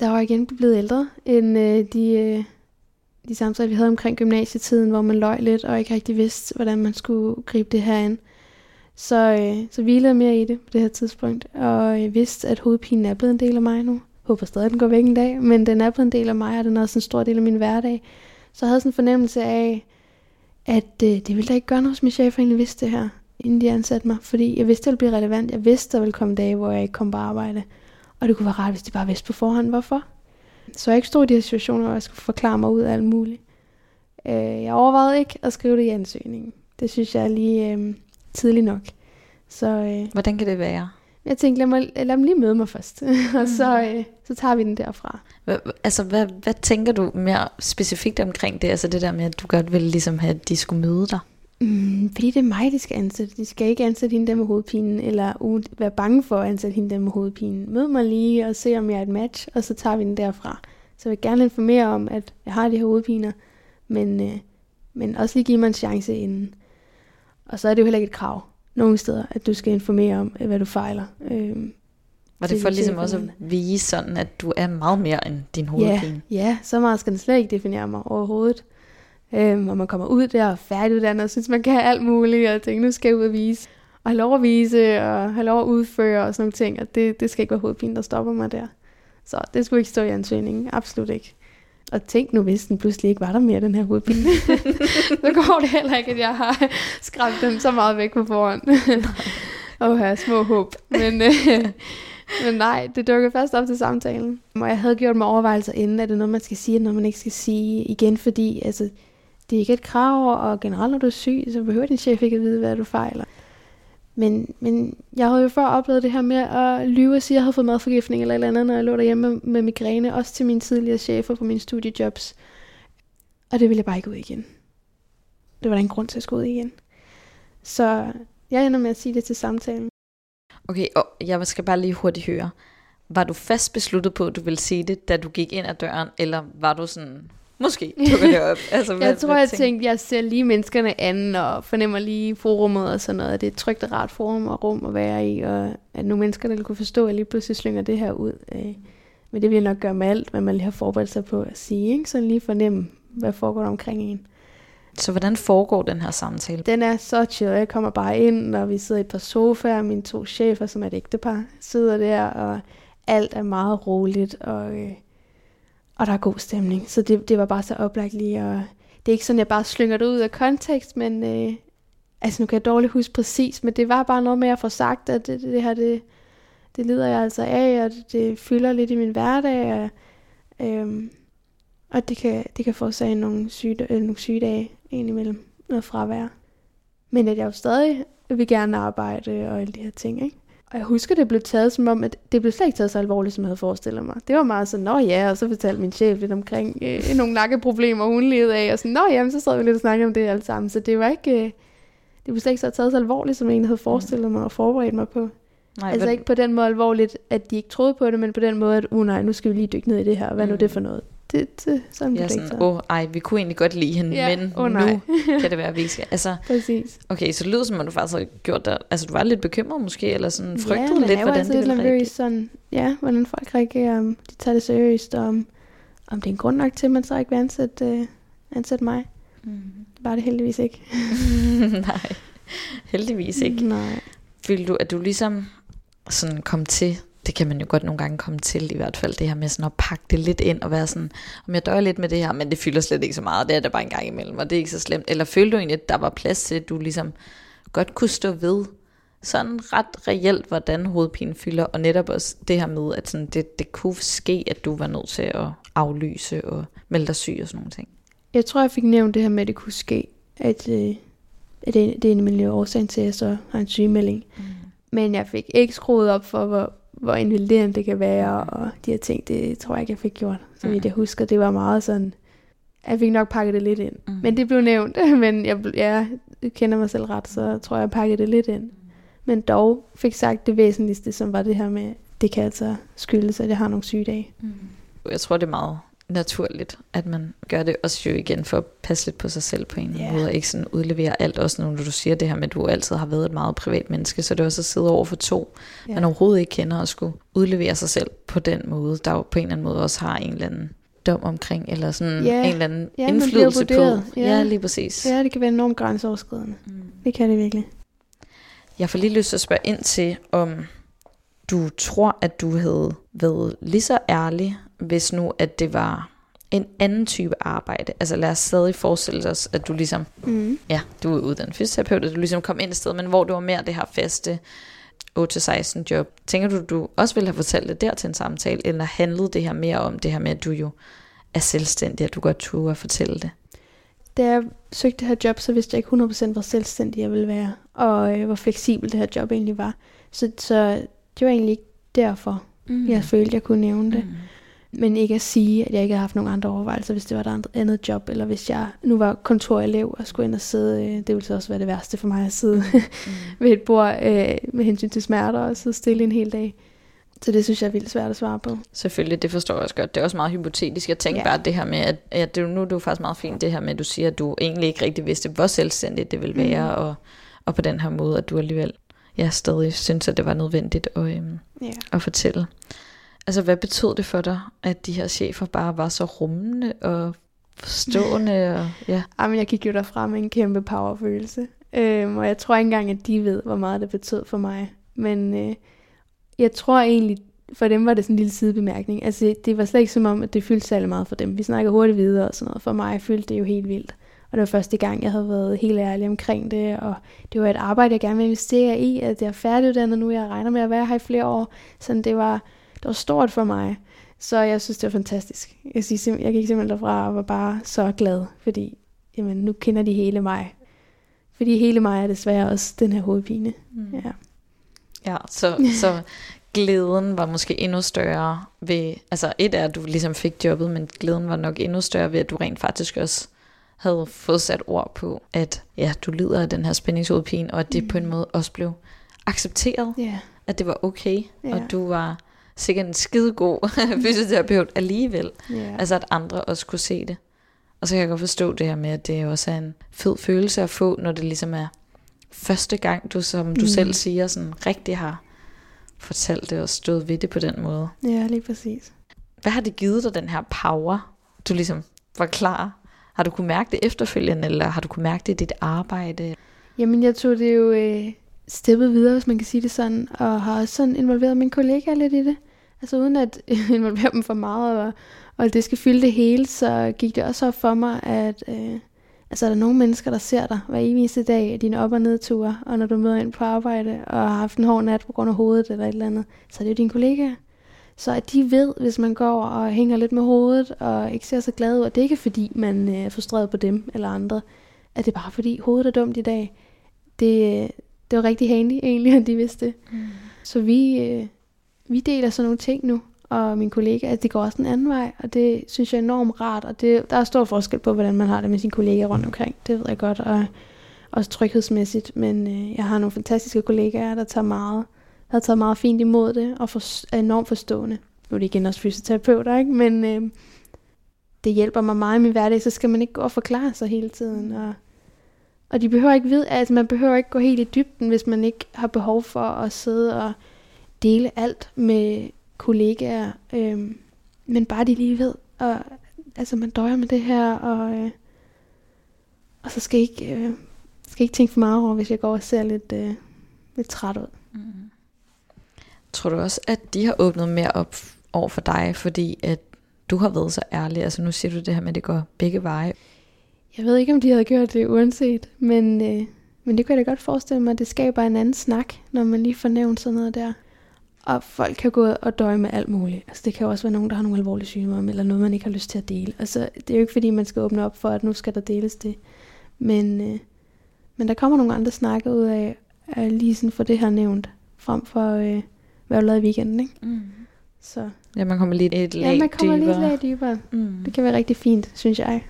der var igen blevet ældre end øh, de, øh, de samtaler, vi havde omkring gymnasietiden, hvor man løg lidt og ikke rigtig vidste, hvordan man skulle gribe det her an. Så, øh, så hvilede jeg mere i det på det her tidspunkt, og øh, jeg vidste, at hovedpinen er blevet en del af mig nu. Jeg håber stadig, at den går væk en dag, men den er blevet en del af mig, og den er også en stor del af min hverdag. Så jeg havde sådan en fornemmelse af, at øh, det ville da ikke gøre noget, hvis min chef egentlig vidste det her inden de ansatte mig, fordi jeg vidste, det ville blive relevant. Jeg vidste, der ville komme dage, hvor jeg ikke kom på arbejde. Og det kunne være rart, hvis de bare vidste på forhånd, hvorfor. Så jeg ikke stod i de her situationer, hvor jeg skulle forklare mig ud af alt muligt. Øh, jeg overvejede ikke at skrive det i ansøgningen. Det synes jeg lige øh, tidligt nok.
Så, øh, Hvordan kan det være?
Jeg tænkte, lad, mig, lad dem lige møde mig først, [laughs] og så, mm. øh, så tager vi den derfra.
Hva, altså, hvad, hvad tænker du mere specifikt omkring det? Altså det der med, at du godt ville ligesom have, at de skulle møde dig?
Mm, fordi det er mig, de skal ansætte. De skal ikke ansætte hende der med hovedpinen, eller uh, være bange for at ansætte hende der med hovedpinen. Mød mig lige og se, om jeg er et match, og så tager vi den derfra. Så jeg vil gerne informere om, at jeg har de her hovedpiner, men, øh, men også lige give mig en chance inden. Og så er det jo heller ikke et krav nogle steder, at du skal informere om, hvad du fejler. Øh,
var det for ligesom også at vise sådan, at du er meget mere end din hovedpine?
Ja, ja, så meget skal den slet ikke definere mig overhovedet. Øhm, og man kommer ud der og færdiguddannet og synes, man kan alt muligt, og tænker, nu skal jeg ud og vise. Og have lov at vise, og have lov at udføre og sådan nogle ting. Og det, det skal ikke være hovedpine, der stopper mig der. Så det skulle ikke stå i ansøgningen. Absolut ikke. Og tænk nu, hvis den pludselig ikke var der mere, den her hovedpine. [laughs] [laughs] så går det heller ikke, at jeg har skræmt dem så meget væk på forhånd. og have små håb. Men, øh, men nej, det dukkede først op til samtalen. Og jeg havde gjort mig overvejelser inden, at det er noget, man skal sige, og noget, man ikke skal sige igen, fordi altså, det er ikke et krav, og generelt når du er syg, så behøver din chef ikke at vide, hvad du fejler. Men, men jeg havde jo før oplevet det her med at lyve og sige, at jeg havde fået madforgiftning eller et eller andet, når jeg lå derhjemme med, med migræne, også til mine tidligere chefer på mine studiejobs. Og det ville jeg bare ikke ud igen. Det var der en grund til at skulle ud igen. Så jeg ender med at sige det til samtalen.
Okay, og jeg skal bare lige hurtigt høre. Var du fast besluttet på, at du ville sige det, da du gik ind ad døren, eller var du sådan, Måske dukker det op. [laughs]
Altså, hvad, jeg tror, jeg tænkte, jeg ser lige menneskerne an, og fornemmer lige forummet og sådan noget. Det er et trygt og rart forum og rum at være i, og at nogle mennesker, der kunne forstå, at lige pludselig slynger det her ud. Øh, men det vil jeg nok gøre med alt, hvad man lige har forberedt sig på at sige, ikke? så lige fornemme, hvad foregår der omkring en.
Så hvordan foregår den her samtale?
Den er så chill. Jeg kommer bare ind, og vi sidder i et par sofaer. Mine to chefer, som er et ægtepar, sidder der, og alt er meget roligt. Og øh, og der er god stemning. Så det, det var bare så oplagt lige, og det er ikke sådan, jeg bare slynger det ud af kontekst, men øh, altså nu kan jeg dårligt huske præcis, men det var bare noget med at få sagt, at det, det her, det, det lider jeg altså af, og det, det fylder lidt i min hverdag, og, øh, og det kan, det kan få nogle, syge, øh, nogle sygedage indimellem, noget fravær. Men at jeg jo stadig vil gerne arbejde og alle de her ting, ikke? Og jeg husker, det blev taget som om, at det blev slet ikke taget så alvorligt, som jeg havde forestillet mig. Det var meget sådan, nå ja, og så fortalte min chef lidt omkring øh, nogle nakkeproblemer, hun levede af, og sådan, nå ja, så sad vi lidt og snakkede om det alle sammen. Så det var ikke, øh, det blev slet ikke så taget så alvorligt, som jeg egentlig havde forestillet mig og forberedt mig på. Nej, altså ikke på den måde alvorligt, at de ikke troede på det, men på den måde, at uh, nej, nu skal vi lige dykke ned i det her. Hvad mm. nu det for noget? Det, det, sådan
ja, sådan, åh, oh, ej, vi kunne egentlig godt lide hende, ja, men oh, nej. nu kan det være, at vi skal. Altså, [laughs]
Præcis.
Okay, så det lyder som, at du faktisk har gjort det. Altså, du var lidt bekymret måske, eller sådan frygtede ja, lidt, hvordan det ville reagere.
Sådan, ja, hvordan folk reagerer, om de tager det seriøst, og om, om det er en grund nok til, at man så ikke vil ansætte, uh, ansætte mig. Mm. Det var det heldigvis ikke. [laughs]
nej, heldigvis ikke.
Nej.
Følte du, at du ligesom sådan kom til, det kan man jo godt nogle gange komme til i hvert fald, det her med sådan at pakke det lidt ind og være sådan, om jeg døjer lidt med det her, men det fylder slet ikke så meget, det er det bare en gang imellem, og det er ikke så slemt. Eller følte du egentlig, at der var plads til, at du ligesom godt kunne stå ved sådan ret reelt, hvordan hovedpinen fylder, og netop også det her med, at sådan, det, det kunne ske, at du var nødt til at aflyse og melde dig syg og sådan nogle ting.
Jeg tror, jeg fik nævnt det her med, at det kunne ske, at, øh, at det, det er en af årsagen til, at jeg så har en sygemelding. Mm. Men jeg fik ikke skruet op for, hvor, hvor invaliderende det kan være, og de her ting, det tror jeg ikke, jeg fik gjort. Så vidt jeg husker, det var meget sådan, jeg fik nok pakket det lidt ind. Mm. Men det blev nævnt, [laughs] men jeg, jeg kender mig selv ret, så tror jeg, jeg pakkede det lidt ind. Men dog fik sagt det væsentligste, som var det her med, det kan altså skyldes, at jeg har nogle sygedage. Mm.
Jeg tror, det er meget naturligt, at man gør det også jo igen for at passe lidt på sig selv på en yeah. måde, og ikke sådan udlevere alt, også når du siger det her med, at du altid har været et meget privat menneske, så det er også at sidde over for to, yeah. man overhovedet ikke kender, og skulle udlevere sig selv på den måde, der jo på en eller anden måde også har en eller anden dom omkring, eller sådan yeah. en eller anden ja, indflydelse på. Ja. ja, lige præcis.
Ja, det kan være enormt grænseoverskridende. Mm. Det kan det virkelig.
Jeg får lige lyst til at spørge ind til, om du tror, at du havde været lige så ærlig hvis nu at det var en anden type arbejde. Altså lad os stadig forestille os, at du ligesom, mm. ja, du er uddannet fysioterapeut, at du ligesom kom ind et sted, men hvor du var mere det her faste 8-16 job. Tænker du, du også ville have fortalt det der til en samtale, eller handlede det her mere om det her med, at du jo er selvstændig, at du godt turde at fortælle det?
Da jeg søgte det her job, så vidste jeg ikke 100% hvor selvstændig jeg ville være, og øh, hvor fleksibel det her job egentlig var. Så, så det var egentlig ikke derfor, mm. jeg følte, jeg kunne nævne det. Mm. Men ikke at sige, at jeg ikke havde haft nogen andre overvejelser, hvis det var et andet job, eller hvis jeg nu var kontorelev og skulle ind og sidde, øh, det ville så også være det værste for mig at sidde mm. [laughs] ved et bord øh, med hensyn til smerter og sidde stille en hel dag. Så det synes jeg er vildt svært at svare på.
Selvfølgelig, det forstår jeg også godt. Det er også meget hypotetisk. Jeg tænker ja. bare det her med, at, at det, nu er det jo faktisk meget fint, det her med, at du siger, at du egentlig ikke rigtig vidste, hvor selvstændigt det ville være, mm. og, og på den her måde, at du alligevel jeg stadig synes, at det var nødvendigt at, øhm, ja. at fortælle. Altså, hvad betød det for dig, at de her chefer bare var så rummende og forstående? og, ja.
Jamen, jeg gik jo derfra med en kæmpe powerfølelse. Øhm, og jeg tror ikke engang, at de ved, hvor meget det betød for mig. Men øh, jeg tror egentlig, for dem var det sådan en lille sidebemærkning. Altså, det var slet ikke som om, at det fyldte særlig meget for dem. Vi snakker hurtigt videre og sådan noget. For mig fyldte det jo helt vildt. Og det var første gang, jeg havde været helt ærlig omkring det, og det var et arbejde, jeg gerne ville investere i, at jeg er færdiguddannet nu, jeg regner med at være her i flere år. Så det var, det var stort for mig. Så jeg synes, det var fantastisk. Jeg, siger, jeg gik simpelthen derfra og var bare så glad, fordi jamen, nu kender de hele mig. Fordi hele mig er desværre også den her hovedpine. Mm. Ja.
ja, så, så glæden var måske endnu større ved, altså et er, at du ligesom fik jobbet, men glæden var nok endnu større ved, at du rent faktisk også havde fået sat ord på, at ja, du lider af den her spændingshovedpine, og at det mm. på en måde også blev accepteret,
yeah.
at det var okay, yeah. og du var sikkert en skidegod [laughs] fysioterapeut alligevel. Yeah. Altså at andre også kunne se det. Og så kan jeg godt forstå det her med, at det også er en fed følelse at få, når det ligesom er første gang, du som du mm. selv siger, sådan rigtig har fortalt det og stået ved det på den måde.
Ja, lige præcis.
Hvad har det givet dig, den her power, du ligesom var klar? Har du kunne mærke det efterfølgende, eller har du kunne mærke det i dit arbejde?
Jamen, jeg tog det jo øh, steppet videre, hvis man kan sige det sådan, og har også sådan involveret mine kollegaer lidt i det. Altså uden at [laughs] involvere dem for meget, og, og det skal fylde det hele, så gik det også op for mig, at øh, altså, er der nogle mennesker, der ser dig hver eneste dag, dine op- og nedture, og når du møder ind på arbejde, og har haft en hård nat på grund af hovedet eller et eller andet, så er det jo dine kollegaer. Så at de ved, hvis man går og hænger lidt med hovedet, og ikke ser så glad ud, og det er ikke fordi, man øh, er frustreret på dem eller andre, at det er bare fordi hovedet er dumt i dag. Det, det var rigtig handy egentlig, at de vidste det. Mm. Så vi, øh, vi deler sådan nogle ting nu, og min kollega, at det går også en anden vej, og det synes jeg er enormt rart, og det, der er stor forskel på, hvordan man har det med sine kollegaer rundt omkring, det ved jeg godt, og også tryghedsmæssigt, men øh, jeg har nogle fantastiske kollegaer, der tager meget, der har taget meget fint imod det, og for, er enormt forstående. Nu er det igen også fysioterapeuter, ikke? men øh, det hjælper mig meget i min hverdag, så skal man ikke gå og forklare sig hele tiden, og, og de behøver ikke vide, altså man behøver ikke gå helt i dybden, hvis man ikke har behov for at sidde og dele alt med kollegaer, Øhm, men bare de lige ved, og altså man døjer med det her, og, øh, og så skal jeg ikke, øh, skal ikke tænke for meget over, hvis jeg går og ser lidt, øh, lidt træt ud. Mm.
Tror du også, at de har åbnet mere op over for dig, fordi at du har været så ærlig? Altså nu siger du det her med, at det går begge veje.
Jeg ved ikke, om de havde gjort det uanset, men, øh, men det kan jeg da godt forestille mig, at det skaber en anden snak, når man lige får nævnt sådan noget der. Og folk kan gå og døje med alt muligt. Altså det kan jo også være nogen, der har nogle alvorlige sygdomme, eller noget, man ikke har lyst til at dele. Altså det er jo ikke fordi, man skal åbne op for, at nu skal der deles det. Men, øh, men der kommer nogle andre snakke ud af, at lige sådan få det her nævnt, frem for øh, hvad du lavede i weekenden, ikke? Mm.
Så. Ja, man kommer lidt et lag dybere.
Ja, man kommer
dybere.
lidt lag dybere. Mm. Det kan være rigtig fint, synes jeg.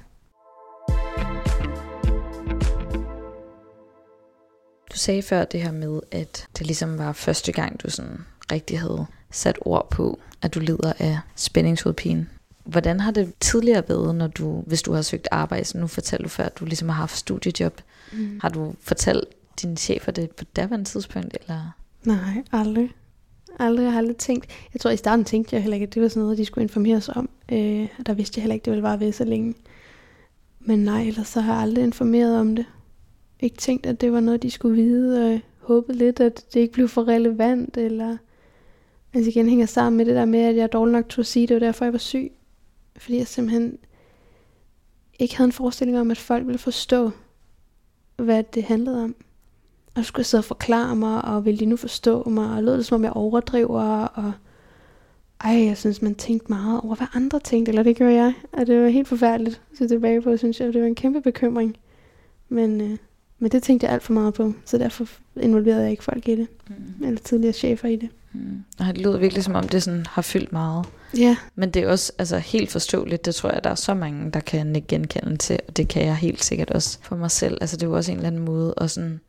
Du sagde før det her med, at det ligesom var første gang, du sådan rigtig havde sat ord på, at du lider af spændingshovedpine. Hvordan har det tidligere været, når du, hvis du har søgt arbejde, så nu fortæller du før, at du ligesom har haft studiejob. Mm. Har du fortalt dine chefer det på daværende tidspunkt? Eller?
Nej, aldrig. Aldrig, jeg har aldrig tænkt. Jeg tror i starten tænkte jeg heller ikke, at det var sådan noget, de skulle informeres om. Øh, der vidste jeg heller ikke, det ville bare ved så længe. Men nej, ellers så har jeg aldrig informeret om det. Ikke tænkt, at det var noget, de skulle vide, og håbet lidt, at det ikke blev for relevant, eller... Altså igen hænger sammen med det der med, at jeg dårligt dårlig nok til at sige, det var derfor, jeg var syg. Fordi jeg simpelthen ikke havde en forestilling om, at folk ville forstå, hvad det handlede om. Og skulle sidde og forklare mig, og ville de nu forstå mig, og lød det som om jeg overdriver, og ej, jeg synes, man tænkte meget over, hvad andre tænkte, eller det gjorde jeg. Og det var helt forfærdeligt at se tilbage på, synes jeg. Det var en kæmpe bekymring. Men, øh, men det tænkte jeg alt for meget på, så derfor involverede jeg ikke folk i det. Mm. Eller tidligere chefer i det.
Mm. Og det lyder virkelig som om, det sådan har fyldt meget.
Ja.
Men det er også altså, helt forståeligt. Det tror jeg, der er så mange, der kan genkende til. Og det kan jeg helt sikkert også for mig selv. Altså det er jo også en eller anden måde at sådan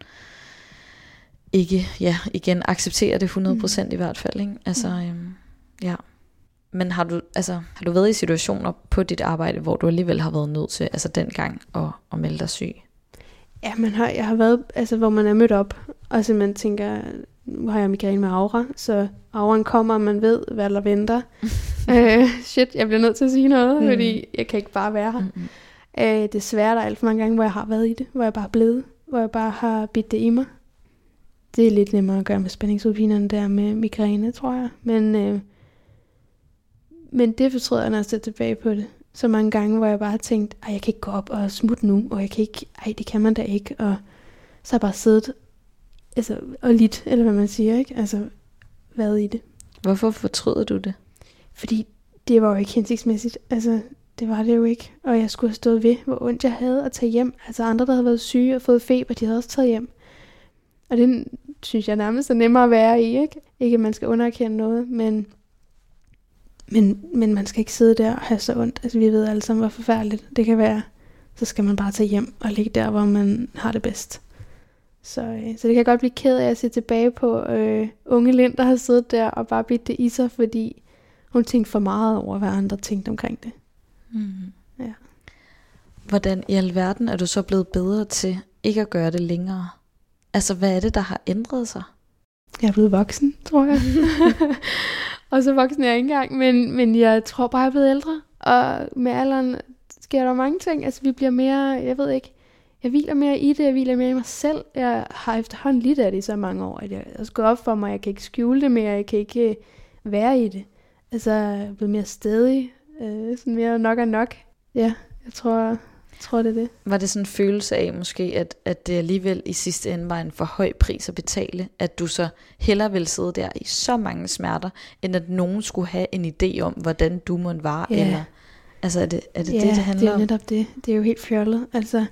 ikke, ja, igen acceptere det 100% mm. i hvert fald. Ikke? Altså, mm. øhm, ja. Men har du, altså, har du været i situationer på dit arbejde, hvor du alligevel har været nødt til, altså dengang, at, at melde dig syg?
Ja, man har, jeg har været, altså hvor man er mødt op, og så man tænker, nu har jeg migræne med aura, så auraen kommer, og man ved, hvad der venter. [laughs] øh, shit, jeg bliver nødt til at sige noget, mm. fordi jeg kan ikke bare være her. Mm-hmm. Øh, desværre der er alt for mange gange, hvor jeg har været i det, hvor jeg bare er blevet, hvor jeg bare har bidt det i mig. Det er lidt nemmere at gøre med spændingsudpinerne der med migræne, tror jeg. Men, øh, men det fortryder jeg, når jeg ser tilbage på det. Så mange gange, hvor jeg bare har tænkt, at jeg kan ikke gå op og smutte nu, og jeg kan ikke, ej, det kan man da ikke. Og så har jeg bare siddet altså, og lidt, eller hvad man siger, ikke? Altså, været i det.
Hvorfor fortryder du det?
Fordi det var jo ikke hensigtsmæssigt. Altså, det var det jo ikke. Og jeg skulle have stået ved, hvor ondt jeg havde at tage hjem. Altså andre, der havde været syge og fået feber, de havde også taget hjem. Og det synes jeg nærmest er nemmere at være i, ikke? Ikke at man skal underkende noget, men, men, men man skal ikke sidde der og have så ondt. Altså vi ved alle sammen, hvor forfærdeligt det kan være. Så skal man bare tage hjem og ligge der, hvor man har det bedst. Så, øh, så det kan godt blive ked af at se tilbage på øh, unge Lind, der har siddet der og bare bidt det i sig, fordi hun tænkte for meget over, hvad andre tænkte omkring det. Mm. Ja.
Hvordan i alverden er du så blevet bedre til ikke at gøre det længere? Altså, hvad er det, der har ændret sig?
Jeg er blevet voksen, tror jeg. [laughs] og så voksen er jeg ikke engang, men, men jeg tror bare, jeg er blevet ældre. Og med alderen sker der mange ting. Altså, vi bliver mere, jeg ved ikke, jeg hviler mere i det, jeg hviler mere i mig selv. Jeg har efterhånden lidt af det i så mange år, at jeg er gået op for mig, jeg kan ikke skjule det mere, jeg kan ikke øh, være i det. Altså, jeg er blevet mere stedig, øh, sådan mere nok er nok. Ja, jeg tror, tror, det er det.
Var det sådan en følelse af måske, at, at det alligevel i sidste ende var en for høj pris at betale, at du så hellere ville sidde der i så mange smerter, end at nogen skulle have en idé om, hvordan du må være? Ja. Eller, altså er det er det,
ja,
det, det handler
det er netop det. Det er jo helt fjollet. Altså,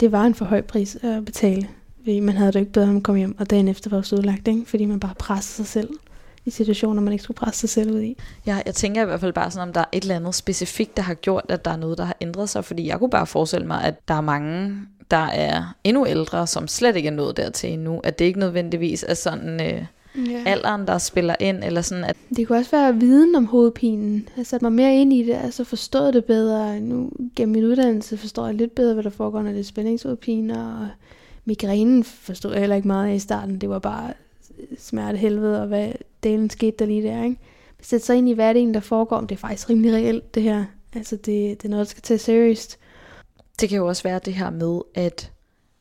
det var en for høj pris at betale. Fordi man havde det jo ikke bedre, at man kom hjem, og dagen efter var også udlagt, ikke? fordi man bare pressede sig selv i situationer, man ikke skulle presse sig selv ud i.
Ja, jeg tænker i hvert fald bare sådan, om der er et eller andet specifikt, der har gjort, at der er noget, der har ændret sig. Fordi jeg kunne bare forestille mig, at der er mange, der er endnu ældre, som slet ikke er nået dertil endnu. At det ikke nødvendigvis er sådan øh,
Ja.
alderen, der spiller ind, eller sådan at
Det kunne også være viden om hovedpinen. Jeg satte mig mere ind i det, altså forstået det bedre. Nu gennem min uddannelse forstår jeg lidt bedre, hvad der foregår, når det er spændingshovedpiner. Og migrænen forstod jeg heller ikke meget af i starten. Det var bare smertehelvede, og hvad delen skete der lige der. Ikke? Sætte sig ind i, hvad det egentlig, der foregår. Det er faktisk rimelig reelt, det her. Altså, det, det er noget, der skal tage seriøst.
det kan jo også være det her med, at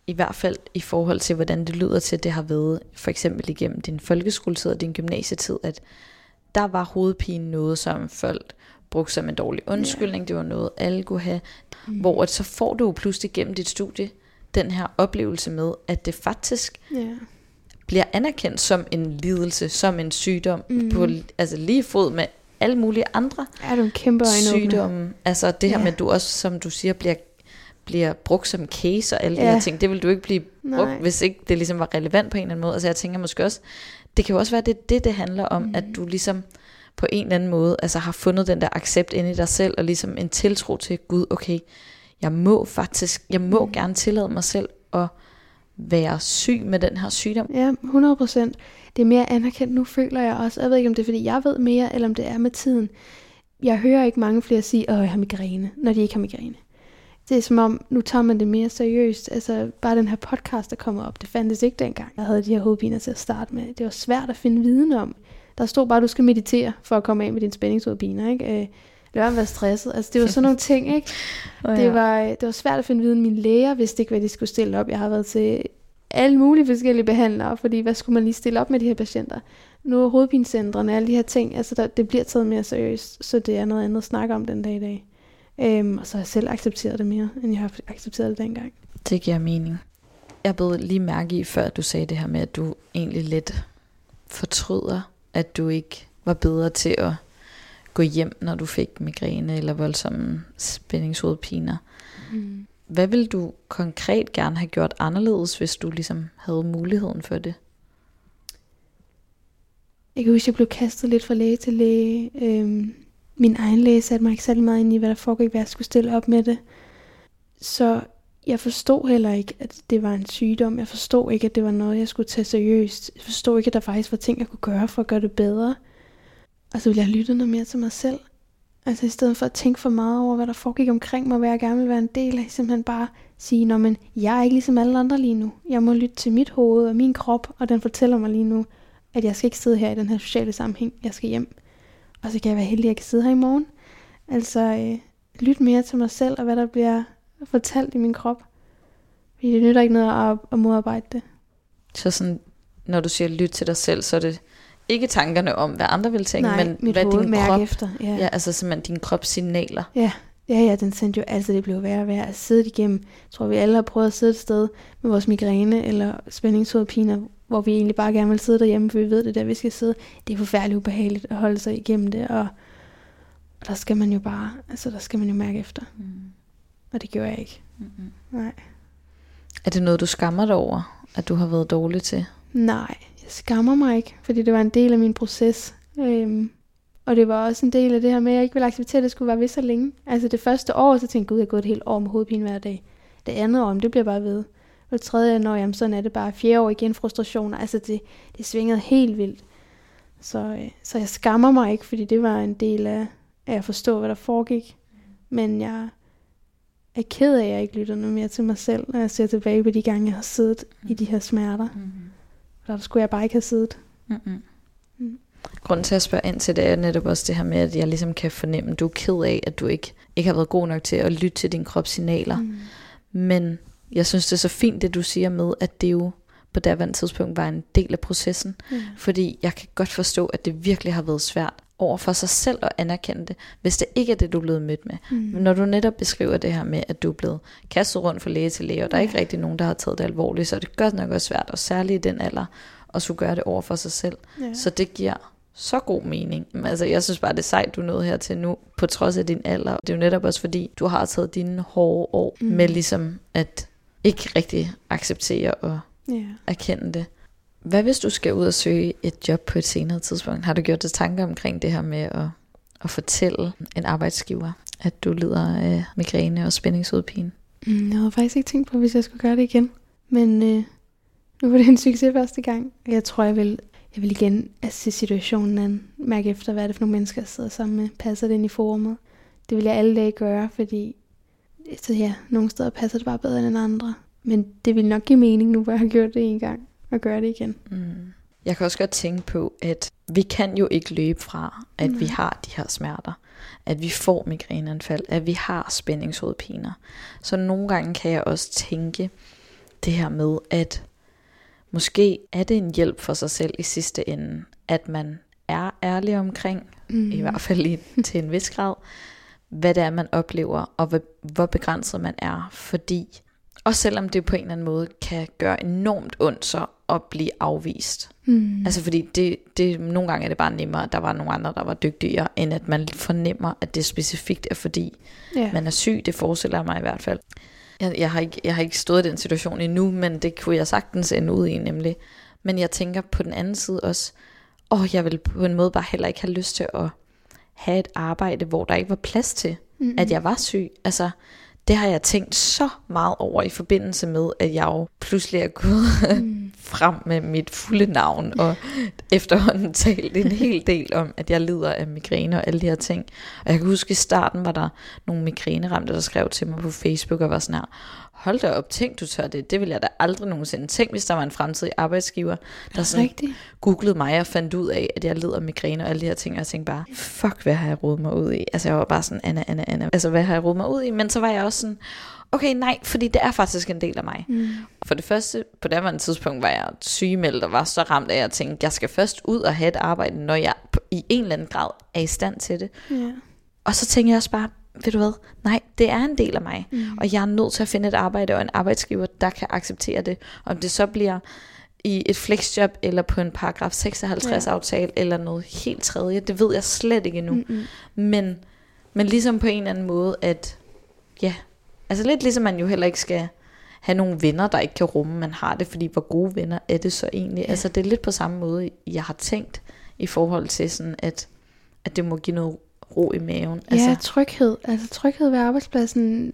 i hvert fald i forhold til, hvordan det lyder til, at det har været for eksempel igennem din folkeskoletid og din gymnasietid, at der var hovedpine noget, som folk brugte som en dårlig undskyldning. Det var noget, alle kunne have. Mm. Hvor at så får du jo pludselig gennem dit studie den her oplevelse med, at det faktisk
Ja.
Bliver anerkendt som en lidelse, som en sygdom,
Mhm.
mm. på altså lige fod med alle mulige andre
Er du en kæmpe øjenåbner?
sygdomme. Altså det her
Ja.
med, at du også, som du siger, bliver, bliver brugt som case og alle de
Ja.
her ting, det vil du ikke blive brugt,
Nej.
hvis ikke det ligesom var relevant på en eller anden måde. Altså jeg tænker måske også, det kan jo også være, det det, det handler om, mm. at du ligesom på en eller anden måde altså har fundet den der accept inde i dig selv, og ligesom en tiltro til, Gud, okay, jeg må faktisk, jeg må mm. gerne tillade mig selv at være syg med den her sygdom.
Ja, 100 procent. Det er mere anerkendt nu, føler jeg også. Jeg ved ikke, om det er, fordi jeg ved mere, eller om det er med tiden. Jeg hører ikke mange flere sige, at jeg har migræne, når de ikke har migræne. Det er som om, nu tager man det mere seriøst. Altså, bare den her podcast, der kommer op, det fandtes ikke dengang. Jeg havde de her hovedpiner til at starte med. Det var svært at finde viden om. Der stod bare, at du skal meditere, for at komme af med dine spændingshovedpiner, ikke? Øh, Lad være med at være stresset. Altså, det var sådan nogle ting, ikke? [laughs]
Oh,
Det var, det var svært at finde viden. Mine læger vidste ikke, hvad de skulle stille op. Jeg har været til alle mulige forskellige behandlere, fordi hvad skulle man lige stille op med de her patienter? Nu er hovedpinecentrene, alle de her ting, altså der, det bliver taget mere seriøst, så det er noget andet at snakke om den dag i dag. Øhm, og så har jeg selv accepteret det mere, end jeg har accepteret det dengang.
Det giver mening. Jeg blev lige mærke i, før du sagde det her med, at du egentlig lidt fortryder, at du ikke var bedre til at gå hjem, når du fik migræne eller voldsomme spændingshovedpiner.
Mm.
Hvad vil du konkret gerne have gjort anderledes, hvis du ligesom havde muligheden for det?
Jeg kan huske, at jeg blev kastet lidt fra læge til læge. Øhm, min egen læge satte mig ikke særlig meget ind i, hvad der foregik, hvad jeg skulle stille op med det. Så jeg forstod heller ikke, at det var en sygdom. Jeg forstod ikke, at det var noget, jeg skulle tage seriøst. Jeg forstod ikke, at der faktisk var ting, jeg kunne gøre for at gøre det bedre. Altså, og så ville jeg lytte noget mere til mig selv. Altså i stedet for at tænke for meget over, hvad der foregik omkring mig, hvad jeg gerne ville være en del af, simpelthen bare sige, Nå, men jeg er ikke ligesom alle andre lige nu. Jeg må lytte til mit hoved og min krop, og den fortæller mig lige nu, at jeg skal ikke sidde her i den her sociale sammenhæng. Jeg skal hjem. Og så kan jeg være heldig, at jeg kan sidde her i morgen. Altså, øh, lyt mere til mig selv, og hvad der bliver fortalt i min krop. Fordi det nytter ikke noget at, at modarbejde det.
Så sådan, når du siger lyt til dig selv, så er det ikke tankerne om, hvad andre vil tænke,
Nej,
men hvad din krop,
efter. Ja.
ja, altså simpelthen din krops signaler.
Ja, ja, ja, den sendte jo altid, det blev værre og værre at sidde igennem. Jeg tror, vi alle har prøvet at sidde et sted med vores migræne eller spændingshovedpiner, hvor vi egentlig bare gerne vil sidde derhjemme, for vi ved det er der, vi skal sidde. Det er forfærdeligt ubehageligt at holde sig igennem det, og, og der skal man jo bare, altså der skal man jo mærke efter.
Mm.
Og det gjorde jeg ikke.
Mm-hmm.
Nej.
Er det noget, du skammer dig over, at du har været dårlig til?
Nej, skammer mig ikke, fordi det var en del af min proces. Øhm, og det var også en del af det her med, at jeg ikke ville acceptere, at det skulle være ved så længe. Altså det første år, så tænkte jeg, gud, jeg har gået et helt år med hovedpine hver dag. Det andet år, det bliver bare ved. Og det tredje år, jamen sådan er det bare. Fjerde år igen frustrationer. Altså det, det svingede helt vildt. Så, øh, så jeg skammer mig ikke, fordi det var en del af, af at forstå, hvad der foregik. Men jeg er ked af, at jeg ikke lytter noget mere til mig selv, når jeg ser tilbage på de gange, jeg har siddet i de her smerter.
Mm.
Der skulle jeg bare ikke have siddet.
Mm-hmm.
Mm.
Grunden til at spørge ind til det er netop også det her med, at jeg ligesom kan fornemme, at du er ked af, at du ikke, ikke har været god nok til at lytte til din krops signaler.
Mm.
Men jeg synes, det er så fint, det du siger med, at det jo på daværende tidspunkt var en del af processen.
Ja.
Fordi jeg kan godt forstå, at det virkelig har været svært over for sig selv at anerkende det, hvis det ikke er det, du er blevet mødt med.
Mm.
Men når du netop beskriver det her med, at du er blevet kastet rundt fra læge til læge, og der er ikke rigtig nogen, der har taget det alvorligt, så er det godt nok også svært, og særligt i den alder, at skulle gøre det over for sig selv.
Ja.
Så det giver så god mening. Men Altså, jeg synes bare, det er sejt, du nået hertil nu, på trods af din alder. Det er jo netop også fordi, du har taget dine hårde år
Mm.
med ligesom at ikke rigtig acceptere og
Ja.
erkende det. Hvad hvis du skal ud og søge et job på et senere tidspunkt? Har du gjort dig tanker omkring det her med at, at fortælle en arbejdsgiver, at du lider af migræne og spændingsudpine?
Mm, jeg havde faktisk ikke tænkt på, hvis jeg skulle gøre det igen. Men øh, nu var det en succes første gang. Og Jeg tror, jeg vil, jeg vil igen altså, se situationen an. Mærke efter, hvad er det for nogle mennesker, jeg sidder sammen med. Passer det ind i forumet? Det vil jeg alle dage gøre, fordi så ja, nogle steder passer det bare bedre end andre. Men det vil nok give mening nu, hvor jeg har gjort det en gang, og gøre det igen.
Mm. Jeg kan også godt tænke på, at vi kan jo ikke løbe fra, at vi
Nej.
har de her smerter. At vi får migræneanfald, at vi har spændingshovedpiner. Så nogle gange kan jeg også tænke det her med, at måske er det en hjælp for sig selv i sidste ende, at man er ærlig omkring,
Mm.
i hvert fald i, til en vis grad, hvad det er, man oplever, og hvor, hvor begrænset man er. Fordi, og selvom det på en eller anden måde kan gøre enormt ondt så at blive afvist.
Mm.
Altså fordi det, det, nogle gange er det bare nemmere, at der var nogle andre, der var dygtigere, end at man fornemmer, at det specifikt er fordi,
ja.
man er syg. Det forestiller jeg mig i hvert fald. Jeg, jeg, har ikke, jeg har ikke stået i den situation endnu, men det kunne jeg sagtens ende ud i nemlig. Men jeg tænker på den anden side også, åh, jeg vil på en måde bare heller ikke have lyst til at have et arbejde, hvor der ikke var plads til,
mm.
at jeg var syg. Altså, det har jeg tænkt så meget over i forbindelse med, at jeg jo pludselig er gået
Mm. [laughs]
frem med mit fulde navn, og efterhånden talt en hel del om, at jeg lider af migræne og alle de her ting. Og jeg kan huske, i starten var der nogle migræneramte, der skrev til mig på Facebook og var sådan her, hold da op, tænk du tør det, det vil jeg da aldrig nogensinde. Tænk, hvis der var en fremtidig arbejdsgiver, der sådan
Rigtigt.
googlede mig og fandt ud af, at jeg lider af migræne og alle de her ting, og jeg tænkte bare, fuck, hvad har jeg rodet mig ud i? Altså jeg var bare sådan, Anna, Anna, Anna, altså hvad har jeg rodet mig ud i? Men så var jeg også sådan, okay, nej, fordi det er faktisk en del af mig.
Mm.
For det første, på det her tidspunkt var jeg sygemeldt og var så ramt af, at jeg tænkte, jeg skal først ud og have et arbejde, når jeg i en eller anden grad er i stand til det.
Ja.
Og så tænker jeg også bare, ved du hvad, nej, det er en del af mig.
Mm.
Og jeg er nødt til at finde et arbejde og en arbejdsgiver, der kan acceptere det. Om det så bliver i et flexjob, eller på en paragraf 56
Ja.
aftale, eller noget helt tredje, det ved jeg slet ikke endnu.
Mm-mm.
Men, men ligesom på en eller anden måde, at ja, altså lidt ligesom man jo heller ikke skal have nogle venner, der ikke kan rumme, man har det, fordi hvor gode venner er det så egentlig?
Ja.
Altså det er lidt på samme måde, jeg har tænkt i forhold til sådan, at, at det må give noget ro i maven.
Ja,
Altså,
tryghed. Altså tryghed ved arbejdspladsen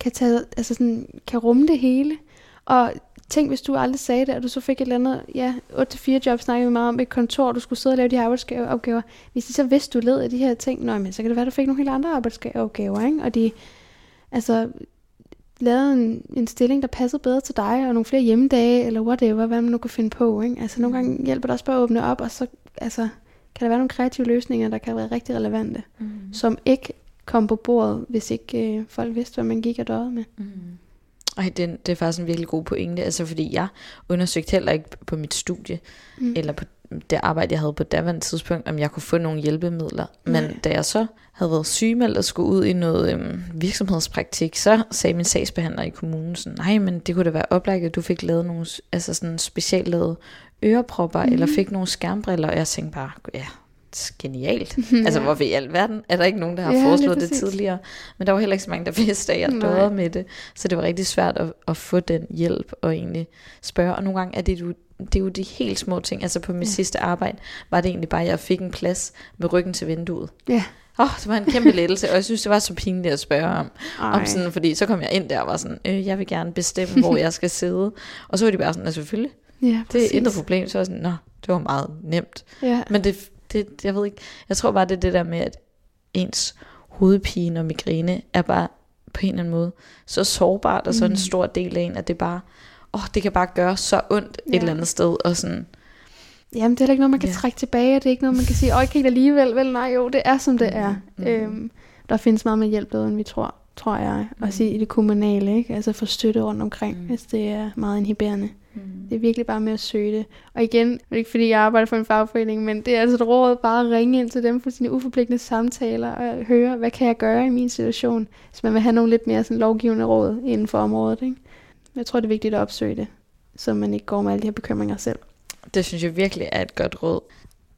kan, tage, altså sådan, kan rumme det hele. Og tænk, hvis du aldrig sagde det, og du så fik et eller andet, ja, 8-4 job snakkede vi meget om, et kontor, du skulle sidde og lave de her arbejdsopgaver. Hvis de så vidste, du led af de her ting, nå, men så kan det være, du fik nogle helt andre arbejdsopgaver, ikke? Og de, altså, lavede en, en stilling, der passede bedre til dig, og nogle flere hjemmedage, eller whatever, hvad man nu kan finde på, ikke? Altså, nogle gange hjælper det også bare at åbne op, og så, altså, kan der være nogle kreative løsninger, der kan være rigtig relevante
mm,
som ikke kom på bordet, hvis ikke øh, folk vidste, hvad man gik og døde med.
mm. Ej, det, er- det er faktisk en virkelig god pointe, altså fordi jeg undersøgte heller ikke på mit studie,
Mm.
eller på det arbejde, jeg havde på daværende tidspunkt, om jeg kunne få nogle hjælpemidler. Men
Nej.
da jeg så havde været sygemeldt og skulle ud i noget øhm, virksomhedspraktik, så sagde min sagsbehandler i kommunen sådan, nej, men det kunne da være oplagt, at du fik lavet nogle altså sådan specielt lavet ørepropper, mm. eller
Mhm.
fik nogle skærmbriller, og jeg tænkte bare, ja, genialt. [laughs] Altså, hvorfor i alverden er der ikke nogen, der har
Ja,
ja, foreslået det tidligere? Men der var heller ikke så mange, der [laughs] vidste, at jeg døde med det. Så det var rigtig svært at, at få den hjælp og egentlig spørge. Og nogle gange er det jo, det er jo de helt små ting. Altså på mit
Ja.
ja. sidste arbejde var det egentlig bare, at jeg fik en plads med ryggen til vinduet.
Ja.
Åh, oh, det var en kæmpe lettelse, og jeg synes, det var så pinligt at spørge om.
Ej.
om sådan, fordi så kom jeg ind der og var sådan, øh, jeg vil gerne bestemme, hvor [laughs] jeg skal sidde. Og så var de bare sådan, altså selvfølgelig,
ja,
det er intet problem. Så var jeg sådan, nå, det var meget nemt.
Ja.
Men det, det, jeg ved ikke, jeg tror bare, det er det der med, at ens hovedpine og migræne er bare på en eller anden måde så sårbart, og så
Mm.
en stor del af en, at det bare, åh, det kan bare gøre så ondt et
Ja.
eller andet sted, og sådan,
Jamen, det er ikke noget, man kan
Ja.
trække tilbage, og det er ikke noget, man kan sige, åh, ikke helt alligevel, vel, nej, jo, det er, som det er.
Mhm.
Øhm, der findes meget med hjælp derude, end vi tror, tror jeg. Også i, i det kommunale, ikke? Altså få støtte rundt omkring,
Mm.
hvis det er meget inhiberende.
Mm.
Det er virkelig bare med at søge det. Og igen, det er ikke fordi, jeg arbejder for en fagforening, men det er altså et råd bare at ringe ind til dem for sine uforpligtende samtaler og høre, hvad kan jeg gøre i min situation, hvis man vil have nogle lidt mere sådan lovgivende råd inden for området. Ikke? Jeg tror, det er vigtigt at opsøge det, så man ikke går med alle de her bekymringer selv.
Det synes jeg virkelig er et godt råd.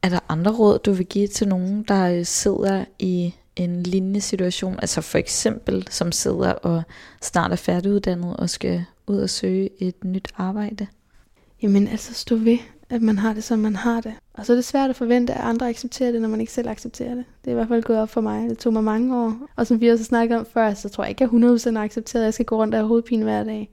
Er der andre råd, du vil give til nogen, der øh, sidder i en lignende situation? Altså for eksempel, som sidder og snart er færdiguddannet og skal ud og søge et nyt arbejde?
jamen altså stå ved, at man har det, som man har det. Og så er det svært at forvente, at andre accepterer det, når man ikke selv accepterer det. Det er i hvert fald gået op for mig. Det tog mig mange år. Og som vi også snakket om før, så tror jeg ikke, at jeg 100% har accepteret, at jeg skal gå rundt af hovedpine hver dag.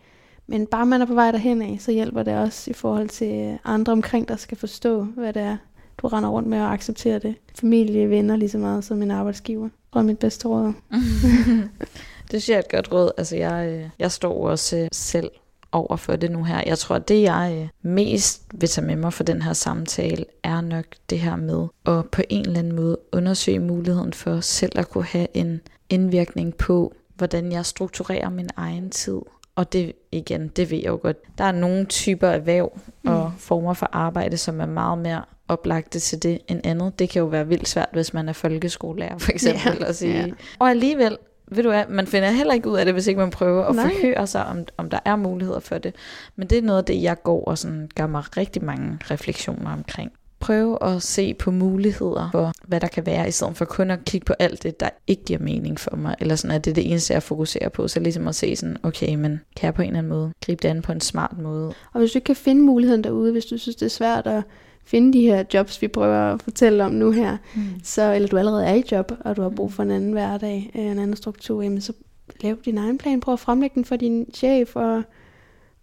Men bare man er på vej derhen af, så hjælper det også i forhold til andre omkring, der skal forstå, hvad det er, du render rundt med og acceptere det. Familie, venner lige så meget som en arbejdsgiver. Og mit bedste råd. [laughs]
det synes jeg er et godt råd. Altså jeg, øh, jeg står også øh, selv over for det nu her. Jeg tror, at det jeg øh, mest vil tage med mig for den her samtale, er nok det her med at på en eller anden måde undersøge muligheden for selv at kunne have en indvirkning på, hvordan jeg strukturerer min egen tid. Og det igen, det ved jeg jo godt. Der er nogle typer erhverv og mm. former for arbejde, som er meget mere oplagte til det end andet. Det kan jo være vildt svært, hvis man er folkeskolelærer for [laughs] eksempel, yeah. at sige. Yeah. Og alligevel, ved du hvad, man finder heller ikke ud af det, hvis ikke man prøver at Nej. forhøre sig, om, om der er muligheder for det. Men det er noget af det, jeg går og sådan gør mig rigtig mange refleksioner omkring. Prøve at se på muligheder for, hvad der kan være, i stedet for kun at kigge på alt det, der ikke giver mening for mig. Eller sådan, at det er det eneste, jeg fokuserer på. Så ligesom at se sådan, okay, men kan jeg på en eller anden måde gribe det an på en smart måde.
Og hvis du ikke kan finde muligheden derude, hvis du synes, det er svært at finde de her jobs, vi prøver at fortælle om nu her, mm. så, eller du allerede er i job, og du har brug for en anden hverdag, øh, en anden struktur, jamen så lav din egen plan, prøv at fremlægge den for din chef, og,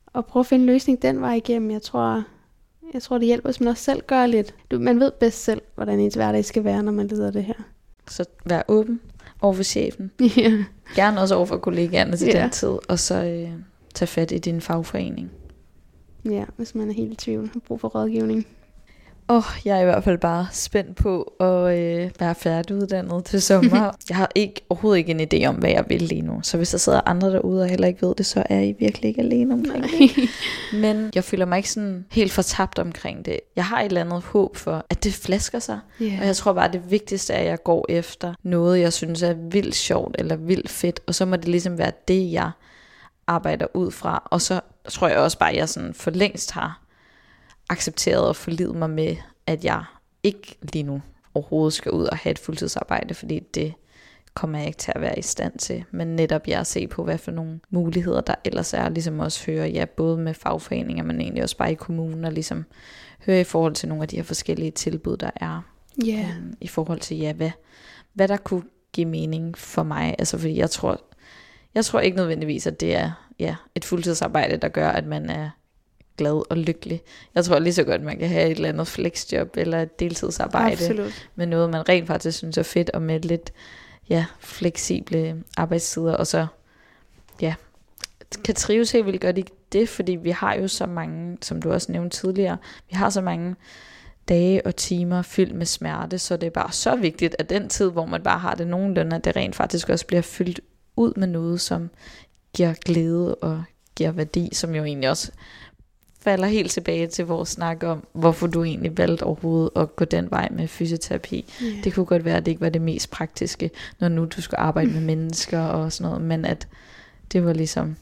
og prøv at finde en løsning den vej igennem. Jeg tror, jeg tror det hjælper, hvis man også selv gør lidt. Du, man ved bedst selv, hvordan ens hverdag skal være, når man leder det her.
Så vær åben over for chefen. [laughs]
Ja.
Gerne også over for kollegaerne til ja. den tid, og så øh, tage fat i din fagforening.
Ja, hvis man er helt i tvivl og brug for rådgivning.
Åh, oh, jeg er i hvert fald bare spændt på at øh, være færdiguddannet til sommer. [laughs] jeg har ikke overhovedet ikke en idé om, hvad jeg vil lige nu. Så hvis der sidder andre derude og heller ikke ved det, så er I virkelig ikke alene omkring det. [laughs] Men jeg føler mig ikke sådan helt fortabt omkring det. Jeg har et eller andet håb for, at det flasker sig. Yeah. Og jeg tror bare, at det vigtigste er, at jeg går efter noget, jeg synes er vildt sjovt eller vildt fedt. Og så må det ligesom være det, jeg arbejder ud fra. Og så tror jeg også bare, at jeg sådan for længst har accepteret og forlidet mig med, at jeg ikke lige nu overhovedet skal ud og have et fuldtidsarbejde, fordi det kommer jeg ikke til at være i stand til. Men netop jeg at se på, hvad for nogle muligheder der ellers er, ligesom også høre, ja, både med fagforeninger, men egentlig også bare i kommunen, og ligesom høre i forhold til nogle af de her forskellige tilbud, der er.
Yeah. Um,
I forhold til, ja, hvad, hvad der kunne give mening for mig. Altså fordi jeg tror, jeg tror ikke nødvendigvis, at det er ja, et fuldtidsarbejde, der gør, at man er glad og lykkelig. Jeg tror lige så godt, man kan have et eller andet flexjob eller et deltidsarbejde
Absolut.
med noget, man rent faktisk synes er fedt, og med lidt ja, fleksible arbejdstider, og så ja, kan trives helt vildt godt i det, fordi vi har jo så mange, som du også nævnte tidligere, vi har så mange dage og timer fyldt med smerte, så det er bare så vigtigt, at den tid, hvor man bare har det nogenlunde, at det rent faktisk også bliver fyldt ud med noget, som giver glæde og giver værdi, som jo egentlig også falder helt tilbage til vores snak om, hvorfor du egentlig valgte overhovedet at gå den vej med fysioterapi. Yeah. Det kunne godt være, at det ikke var det mest praktiske, når nu du skulle arbejde med mennesker og sådan noget, men at det var ligesom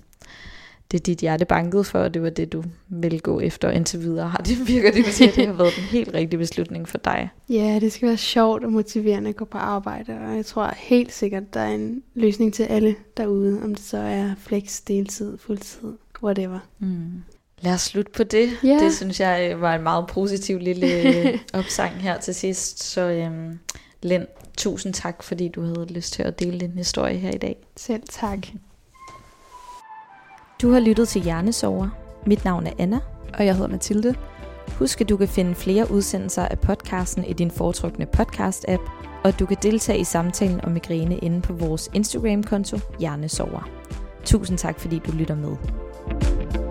det dit hjerte bankede for, og det var det, du ville gå efter, og indtil videre har det virker det til, at det har været den helt rigtige beslutning for dig.
Ja, det skal være sjovt og motiverende at gå på arbejde, og jeg tror helt sikkert, der er en løsning til alle derude, om det så er flex, deltid, fuldtid, whatever.
Mm. Lad os slutte på det. Yeah. Det synes jeg øh, var en meget positiv lille øh, [laughs] opsang her til sidst. Så øhm, Lind, tusind tak, fordi du havde lyst til at dele din historie her i dag.
Selv tak.
Du har lyttet til Hjernesover. Mit navn er Anna.
Og jeg hedder Mathilde.
Husk, at du kan finde flere udsendelser af podcasten i din foretrukne podcast-app, og at du kan deltage i samtalen om migræne inde på vores Instagram-konto Hjernesover. Tusind tak, fordi du lytter med.